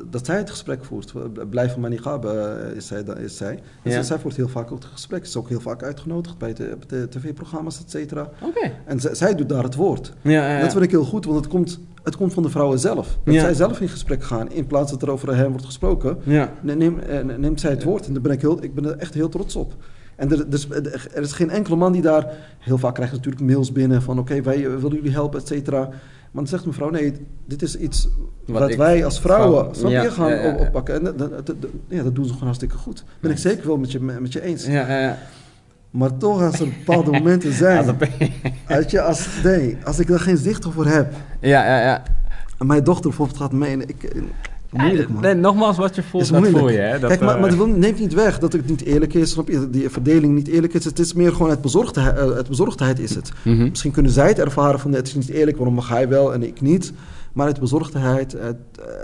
dat zij het gesprek voert. Blijven maar niet uh, is zij. Is zij. Dus ja. zij voert heel vaak ook het gesprek. Ze is ook heel vaak uitgenodigd bij de, de tv-programma's, et cetera. Okay. En zij doet daar het woord. Ja, dat vind ik heel goed, want het komt, het komt van de vrouwen zelf. Dat zij zelf in gesprek gaan, in plaats dat er over hen wordt gesproken, neem, eh, neemt zij het woord. En daar ben ik, heel, ik ben er echt heel trots op. En er, dus, er is geen enkele man die daar... Heel vaak krijgt natuurlijk mails binnen van... oké, wij willen jullie helpen, et cetera. Maar dan zegt mevrouw, nee, dit is iets wat, wij als vrouwen vrouw, ja, gaan ja, oppakken. En dat, dat, ja, dat doen ze gewoon hartstikke goed. Ben ik zeker wel met je, met je eens. Ja, Maar toch, als er bepaalde momenten zijn... als, je, als, nee, als ik daar geen zicht voor heb... Ja, ja, ja. En mijn dochter bijvoorbeeld gaat mee... ik, Moeilijk, man. Nee, nogmaals, wat je voelt, dat voel je. Hè? Dat, Kijk, maar, maar dat neemt niet weg dat het niet eerlijk is. Snap je? Die verdeling niet eerlijk is. Het is meer gewoon het, bezorgdheid, uh, het bezorgdheid is het. Mm -hmm. Misschien kunnen zij het ervaren van het is niet eerlijk. Waarom mag hij wel en ik niet? Maar het bezorgdheid, het,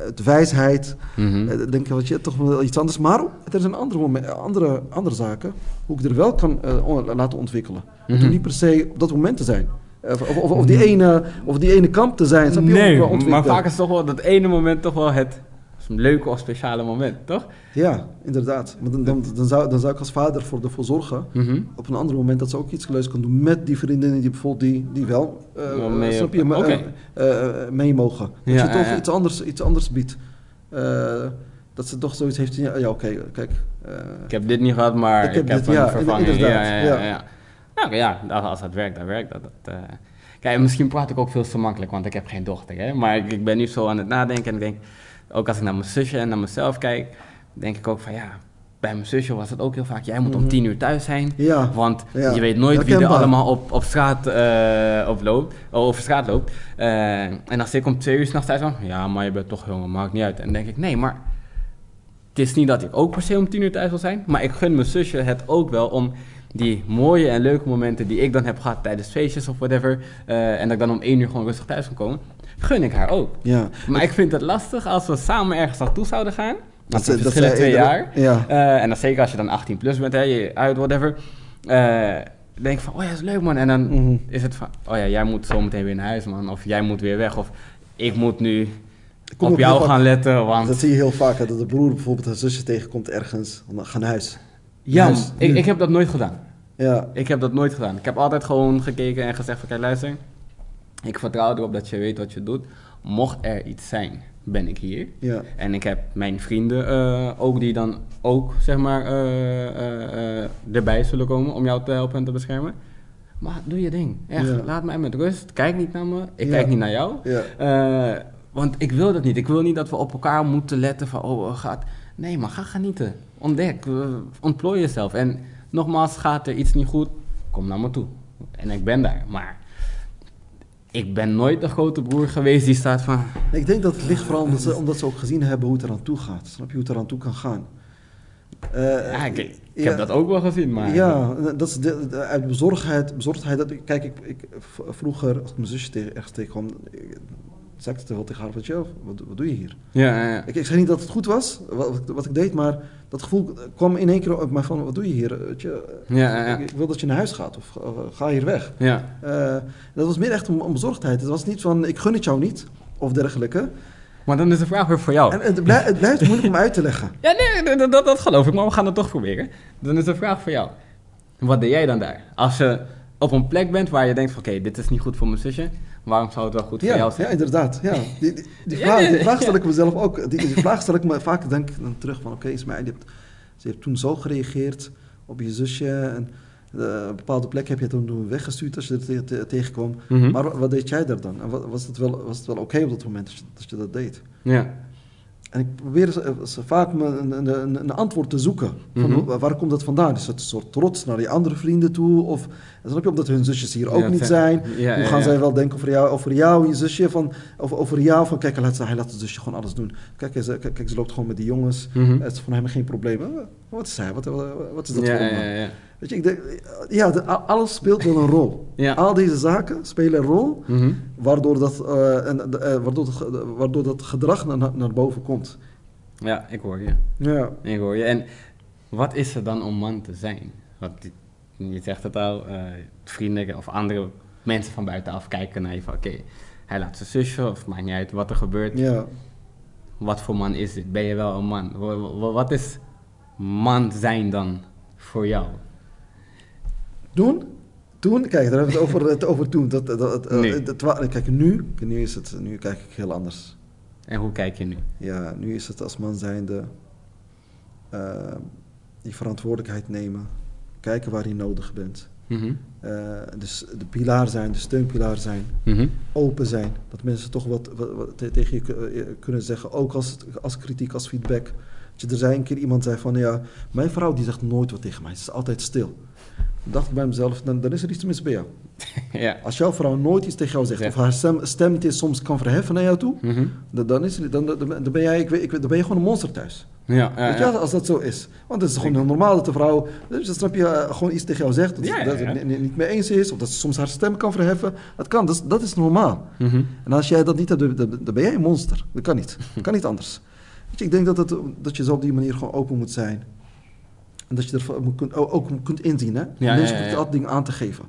het wijsheid. Mm -hmm. denk wat je toch wel iets anders. Maar er zijn andere, moment, andere, andere zaken hoe ik er wel kan uh, laten ontwikkelen. Mm -hmm. niet per se op dat moment te zijn. Of, of, of, die mhm. ene, of die ene kamp te zijn. Nee, maar vaak is toch wel dat ene moment toch wel het een leuke of speciale moment, toch? Ja, inderdaad. Maar dan, dan, dan, zou, dan zou ik als vader voor ervoor zorgen, mhm. op een ander moment, dat ze ook iets leuks kan doen met die vriendinnen die bijvoorbeeld die, die wel, uh, mee, snap je, okay. uh, mee mogen. Dat ja, je toch iets, anders, iets anders biedt. dat ze toch zoiets heeft, ja, ja oké, kijk. ik heb dit niet gehad, maar ik heb, ik heb dit, ja, vervanging. Inderdaad, ja, ja, ja. Nou ja, als dat werkt, dan werkt dat. dat Kijk, misschien praat ik ook veel te makkelijk, want ik heb geen dochter. Hè? Maar ik, ik ben nu zo aan het nadenken en ik denk ook als ik naar mijn zusje en naar mezelf kijk, denk ik ook van ja, bij mijn zusje was het ook heel vaak, jij moet om mhm. tien uur thuis zijn. Ja. Want je weet nooit wie er allemaal op, op straat, uh, op loopt, over straat loopt. Uh, en als ik om twee uur s'nachts thuis kwam, ja, maar je bent toch jongen, maakt niet uit. En dan denk ik, nee, maar het is niet dat ik ook per se om tien uur thuis wil zijn. Maar ik gun mijn zusje het ook wel om die mooie en leuke momenten die ik dan heb gehad tijdens feestjes of whatever. Uh, en dat ik dan om één uur gewoon rustig thuis kan komen gun ik haar ook. Ja. Maar ik vind het lastig als we samen ergens naartoe zouden gaan. Dat, dat verschillen twee jaar. Ja. Uh, en dan zeker als je dan 18 plus bent, hè, je uit, whatever. Uh, denk van, oh ja, dat is leuk man. En dan mm -hmm. is het van, oh ja, jij moet zo meteen weer naar huis man. Of jij moet weer weg. Of ik moet nu op jou gaan letten. Want... Dat zie je heel vaak, dat de broer bijvoorbeeld een zusje tegenkomt ergens. Dan ga naar huis. Ja, Ik, ik heb dat nooit gedaan. Ja. Ik heb dat nooit gedaan. Ik heb altijd gewoon gekeken en gezegd van, kijk luister ik vertrouw erop dat je weet wat je doet. Mocht er iets zijn, ben ik hier. Ja. En ik heb mijn vrienden uh, ook die dan ook, zeg maar, uh, erbij zullen komen om jou te helpen en te beschermen. Maar doe je ding. Echt, laat mij met rust. Kijk niet naar me. Ik kijk niet naar jou. Ja. want ik wil dat niet. Ik wil niet dat we op elkaar moeten letten van, oh, gaat... Nee, maar ga genieten. Ontdek. ontplooi jezelf. En nogmaals, gaat er iets niet goed, kom naar me toe. En ik ben daar. Maar ik ben nooit de grote broer geweest die staat van... Ik denk dat het ligt vooral omdat ze, omdat ze ook gezien hebben hoe het eraan toe gaat. Snap je hoe het eraan toe kan gaan? Uh, ja, ik, ik heb dat ook wel gezien, maar... Ja, dat is de, uit bezorgdheid... bezorgdheid dat, kijk, ik, ik, vroeger, als ik mijn zusje tegen, ergens tegenkwam ik het wel tegen wat, wat, doe je hier? Ja, ja, ja. Ik, ik zei niet dat het goed was, wat, wat, ik deed, maar dat gevoel kwam in één keer op mij van, wat doe je hier? Weet je, ja, ja, Ik, wil dat je naar huis gaat of ga hier weg. Ja. Uh, dat was meer echt om, om bezorgdheid. Het was niet van, ik gun het jou niet, of dergelijke. Maar dan is de vraag weer voor jou. En het, blijft, het blijft moeilijk om uit te leggen. Ja, nee, dat, dat, dat geloof ik, maar we gaan het toch proberen. Dan is de vraag voor jou. Wat deed jij dan daar? Als je op een plek bent waar je denkt van... oké, dit is niet goed voor mijn zusje... waarom zou het wel goed voor jou zijn? Ja, inderdaad. Ja. Die, die, die vraag, die vraag stel ik mezelf ook. Die, die vraag stel ik me vaak denk dan terug van... oké, okay, Ismaël, ze heeft toen zo gereageerd op je zusje... En, uh, een bepaalde plek heb je toen weggestuurd als je er tegenkwam. Mhm. Maar wat deed jij daar dan? En was het wel, was het wel oké op dat moment dat je, dat je dat deed? Ja. En ik probeer vaak een, een, een, antwoord te zoeken. Van, mhm. Waar komt dat vandaan? Is het een soort trots naar die andere vrienden toe? Of snap je, omdat hun zusjes hier ook niet zijn? Hoe gaan zij wel denken over jou, over jou je zusje? Van, over, over jou, van kijk, laat, hij laat de zusje gewoon alles doen. Kijk, ze, kijk, ze loopt gewoon met die jongens. Mhm. Het is van hem geen probleem. Wat is hij? Wat, wat is dat voor Weet je, ik denk, ja, alles speelt wel een rol. Ja. Al deze zaken spelen een rol, mhm. waardoor, dat, uh, en, uh, waardoor, dat, waardoor dat gedrag naar, naar boven komt. Ja, ik hoor je. Ja. Ik hoor je. En wat is er dan om man te zijn? Want je zegt het al, uh, vrienden of andere mensen van buitenaf kijken naar je van... oké, hij laat zijn zusje of maakt niet uit wat er gebeurt. Ja. Wat voor man is dit? Ben je wel een man? Wat is man zijn dan voor jou? Toen? Toen, kijk, daar hebben we het over, het over toen. Dat, dat, eh, nee. kijk, nu, nu, is het, nu kijk ik heel anders. En hoe kijk je nu? Ja, nu is het als man zijnde uh, die verantwoordelijkheid nemen. Kijken waar je nodig bent. Mm dus de pilaar zijn, de steunpilaar zijn. Mhm. Open zijn. Dat mensen toch wat, wat, tegen je kunnen zeggen. Ook als, als kritiek, als feedback. Dat je, er zei een keer iemand zei van ja, mijn vrouw die zegt nooit wat tegen mij. Ze is altijd stil dacht ik bij mezelf, dan, dan is er iets mis bij jou. ja. Als jouw vrouw nooit iets tegen jou zegt, of haar stem, stem soms kan verheffen naar jou toe, mhm. dan, dan, is, dan, dan, dan, ben jij, ik weet, ik dan ben je gewoon een monster thuis. Ja, ja, je, als dat zo is. Want het is gewoon heel normaal dat de vrouw, dus snap je, eh, gewoon iets tegen jou zegt, dat, ja, dat het niet mee eens is, of dat ze soms haar stem kan verheffen. Dat kan, dat is, dat is normaal. Mm En als jij dat niet hebt, dan, dan ben jij een monster. Dat kan niet. Dat kan niet anders. Weet je, ik denk dat, het, dat je zo op die manier gewoon open moet zijn. En dat je er ook kunt inzien. Hè? Ja, mensen ja, ja, dat ding aan te geven.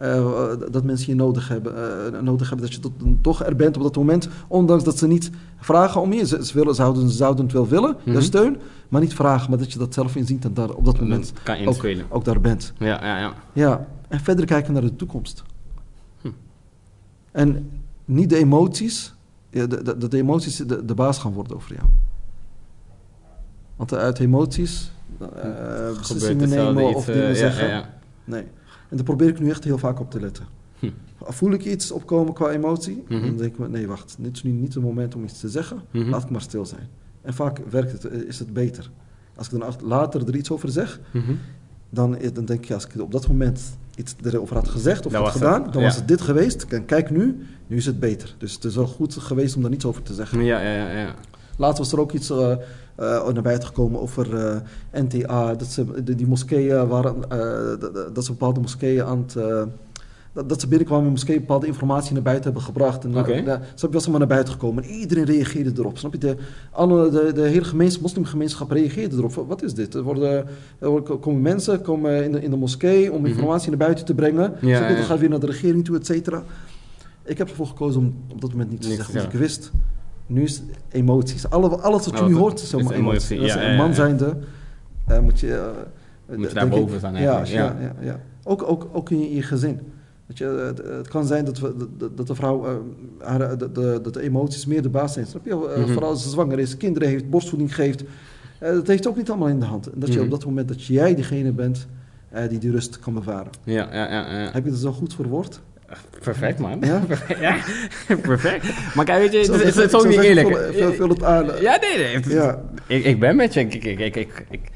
Uh, dat mensen je nodig hebben, uh, nodig hebben. Dat je tot, toch er bent op dat moment. Ondanks dat ze niet vragen om je. Ze, ze willen, zouden, zouden het wel willen, mm de steun. Maar niet vragen, maar dat je dat zelf inziet en daar op dat moment kan ook, ook, daar bent. Ja, ja, ja. ja, en verder kijken naar de toekomst. Hm. En niet de emoties. Ja, de, de, de, emoties de, de baas gaan worden over jou. Want uit emoties uh, beslissingen nemen of dingen uh, zeggen. Ja, ja, nee. En daar probeer ik nu echt heel vaak op te letten. Hm. Voel ik iets opkomen qua emotie, mm -hmm. dan denk ik, nee wacht, dit is nu niet het moment om iets te zeggen, mm -hmm. laat ik maar stil zijn. En vaak werkt het, is het beter. Als ik dan later er iets over zeg, mm -hmm. dan, dan denk ik, als ik op dat moment iets erover had gezegd of had gedaan, dan was het dit geweest. En kijk nu, nu is het beter. Dus het is wel goed geweest om daar niets over te zeggen. Ja, ja, ja. ja. Laatst was er ook iets uh, naar buiten gekomen over uh, NTA. Dat ze, die, die moskeeën waren, dat, dat ze bepaalde moskeeën aan het dat, ze binnenkwamen in moskee bepaalde informatie naar buiten hebben gebracht. En okay. uh, ze was maar naar buiten gekomen. En iedereen reageerde erop. Snap je? De, alle, de, de hele gemeenschap, moslimgemeenschap reageerde erop. Wat is dit? Er, worden, er komen mensen komen in, de, in de moskee om mhm. informatie naar buiten te brengen. Ja, Snap je? Dan gaat weer naar de regering toe, et cetera. Ik heb ervoor gekozen om op dat moment niet te zeggen wat ik wist. Nu is emoties. Alle, alles wat je nu hoort is zomaar emotie. een man zijnde uh, moet je... Uh, moet je daar boven staan ja, ja. Ja, ja, Ook, ook, ook in je, in je gezin. Weet je, het, het, kan zijn dat, we, dat, dat de vrouw, uh, haar, de, de, dat de emoties meer de baas zijn. Snap je? Mm -hmm. Vooral als ze zwanger is, kinderen heeft, borstvoeding geeft. dat heeft ook niet allemaal in de hand. En dat je mm -hmm. op dat moment dat jij degene bent die die rust kan bewaren. Ja, ja, ja, ja. Heb je dat zo goed verwoord? Perfect, man. Ja? ja, perfect. Maar kijk, weet je, het is, zo niet eerlijk. Veel, veel op aan. Ja, nee, nee. Ja. Ik, ik ben met je. Ik, ik, ik, ik, ik,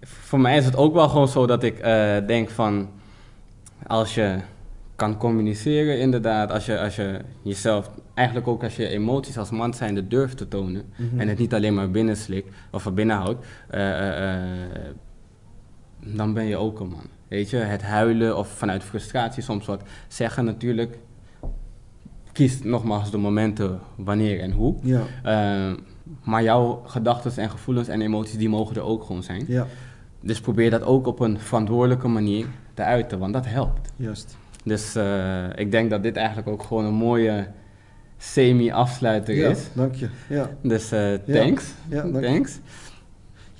voor mij is het ook wel gewoon zo dat ik uh, denk van... Als je kan communiceren, inderdaad. Als je, als je jezelf... Eigenlijk ook als je emoties als man zijnde durft te tonen... Mm -hmm. en het niet alleen maar binnenslikt of binnenhoudt... Uh, uh, dan ben je ook een man. Weet je, het huilen of vanuit frustratie soms wat zeggen natuurlijk. Kies nogmaals de momenten wanneer en hoe. Ja. Uh, maar jouw gedachten en gevoelens en emoties, die mogen er ook gewoon zijn. Ja. Dus probeer dat ook op een verantwoordelijke manier te uiten, want dat helpt. Juist. Dus uh, ik denk dat dit eigenlijk ook gewoon een mooie semi-afsluiter ja, is. dank je. Ja. Dus uh, thanks. Ja, dank thanks. Je.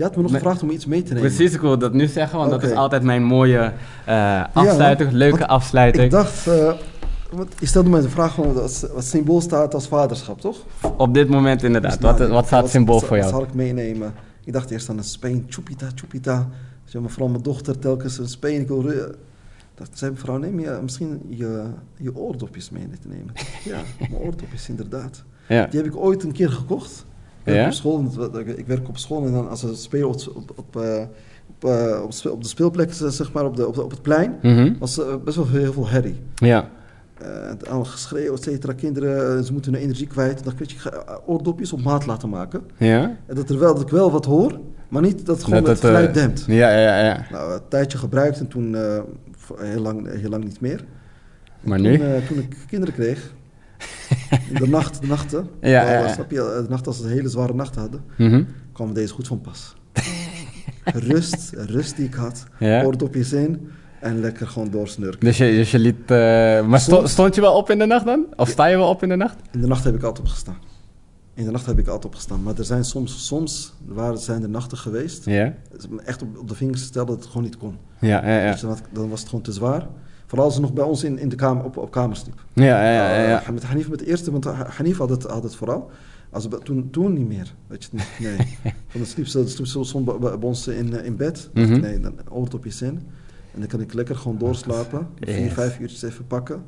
Je had me nog gevraagd om iets mee te nemen. Precies, ik wil dat nu zeggen, want dat is altijd mijn mooie uh, afsluiter, leuke afsluiter. Ik dacht, uh, je stelde me de vraag van wat, wat symbool staat als vaderschap, toch? Op dit moment inderdaad. Dus, wat, nou, wat staat symbool voor jou? Dat zal ik meenemen. Ik dacht eerst aan een speen, chupita, chupita. Dus vooral mijn dochter telkens een speen. Ik wil dacht, zei mevrouw, neem je misschien je, je oordopjes mee te nemen? ja, mijn oordopjes inderdaad. Ja. Die heb ik ooit een keer gekocht. Ik werk, op, school, ik werk op school en dan als ze spelen op, op, op, uh, op, op, de speelplek, zeg maar, op, de, op, op het plein, mm was uh, best wel heel veel herrie. Ja. Uh, allemaal geschreeuw, et cetera. Kinderen, ze moeten hun energie kwijt. Dan kun je, oordopjes op maat laten maken. Ja. En dat, er wel, dat ik wel wat hoor, maar niet dat het gewoon het, het geluid dempt. Ja, ja, ja. Nou, een tijdje gebruikt en toen heel, lang, heel lang niet meer. Maar toen, nu? toen ik kinderen kreeg, de nacht, de nachten. Ja, ja, Snap je, de nacht als we hele zware nachten hadden, mm kwam deze goed van pas. rust, rust die ik had, ja. oordopjes in en lekker gewoon doorsnurken. Dus je, dus je liet... Uh, maar stond je wel op in de nacht dan? Of sta je wel op in de nacht? In de nacht heb ik altijd opgestaan. In de nacht heb ik altijd opgestaan. Maar er zijn soms, soms waar zijn er nachten geweest. Ja. Echt op, op de vingers stellen dat het gewoon niet kon. Ja, ja, ja. Dus dan, dan was het gewoon te zwaar. Vooral als ze nog bij ons in, in de kamer, op, op kamers liep. Ja, ja, ja. ja. Uh, met Hanif met de eerste, want Hanif had het, had het vooral. Als, toen, toen niet meer, weet je Nee. Van de sliep ze, sliep ze soms bij, ons in, eh, in bed. Mm -hmm. Nee, dan oordopjes in. En dan kan ik lekker gewoon doorslapen. Vier, vijf uurtjes even pakken.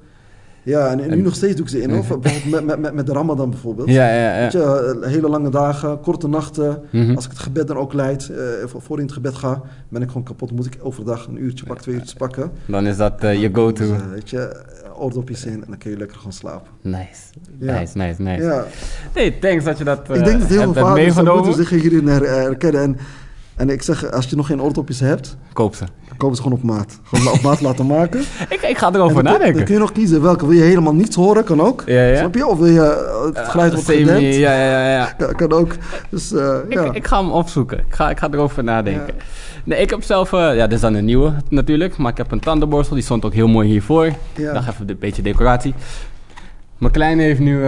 Ja, en, nu nog steeds doe ik ze in. Hoor. Met, met, met, met de Ramadan bijvoorbeeld. Ja, ja, ja. Weet je, eh, hele lange dagen, korte nachten. Mhm. Als ik het gebed dan ook leid, uh, voor in het gebed ga, ben ik gewoon kapot. Moet ik overdag een uurtje pakken, twee uurtjes pakken. Dan is dat uh, je go-to. Weet je, oordopjes in en dan kun je lekker gewoon slapen. Nice, nice, nice, nice. Ja. Nee, thanks dat je dat Ik denk dat heel veel vaders zich hierin herkennen. En en ik zeg, als je nog geen oordopjes hebt... Koop ze. Koop ze gewoon op maat. Gewoon op maat laten maken. ik, ik ga erover nadenken. Dan kun je nog kiezen welke. Wil je helemaal niets horen? Kan ook. Ja, ja. Snap je? Of wil je eh, het geluid wordt uh, Ja, ja, ja, ja. Kan, ook. Dus, uh, ik, ja. ik ga hem opzoeken. Ik ga, ik ga erover nadenken. Nee, ik heb zelf... Uh, ja, dit is dan een nieuwe natuurlijk. Maar ik heb een tandenborstel. Die stond ook heel mooi hiervoor. Ja. Dan even een beetje decoratie. Mijn kleine heeft nu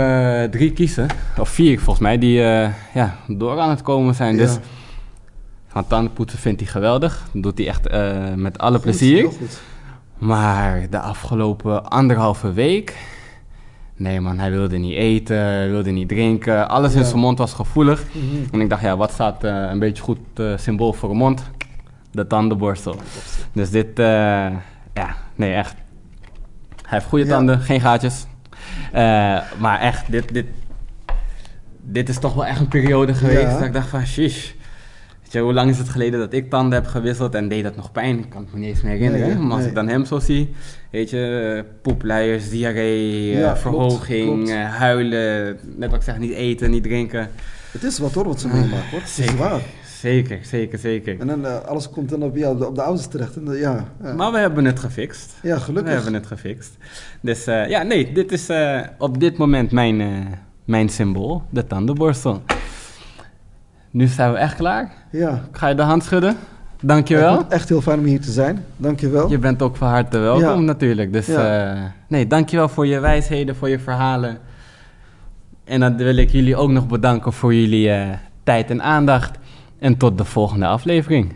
drie kiezen. Of vier volgens mij. Die ja, door aan het komen zijn. Dus... Van tandenpoetsen vindt hij geweldig. Dat doet hij echt uh, met alle goed, plezier. Maar de afgelopen anderhalve week... Nee man, hij wilde niet eten, wilde niet drinken. Alles in zijn mond was gevoelig. Mm -hmm. En ik dacht, ja, wat staat uh, een beetje goed uh, symbool voor een mond? De tandenborstel. Dus dit, ja, nee echt. Hij heeft goede tanden, geen gaatjes. maar echt, dit, dit, dit is toch wel echt een periode geweest dat ik dacht van, shish hoe lang is het geleden dat ik tanden heb gewisseld en deed dat nog pijn? Ik kan het me niet eens meer herinneren. maar als ik dan hem zo zie, weet je, poepleiers, diarree, eh, verhoging, eh, huilen, net wat ik zeg, niet eten, niet drinken. Het is wat hoor, wat ze meemaken hoor. Zeker, waar. Zeker, zeker, zeker. En dan uh, alles komt dan op, ja, op, de, op de ouders terecht. En, ja, ja, Maar we hebben het gefixt. Ja, gelukkig. We hebben het gefixt. Dus ja, nee, dit is op dit moment mijn, mijn symbool, de tandenborstel. Nu zijn we echt klaar. Ja. ga je de hand schudden. Dankjewel. Het echt heel fijn om hier te zijn. Dankjewel. Je bent ook van harte welkom natuurlijk. Dus ja. uh, nee, dankjewel voor je wijsheden, voor je verhalen. En dan wil ik jullie ook nog bedanken voor jullie uh, tijd en aandacht. En tot de volgende aflevering.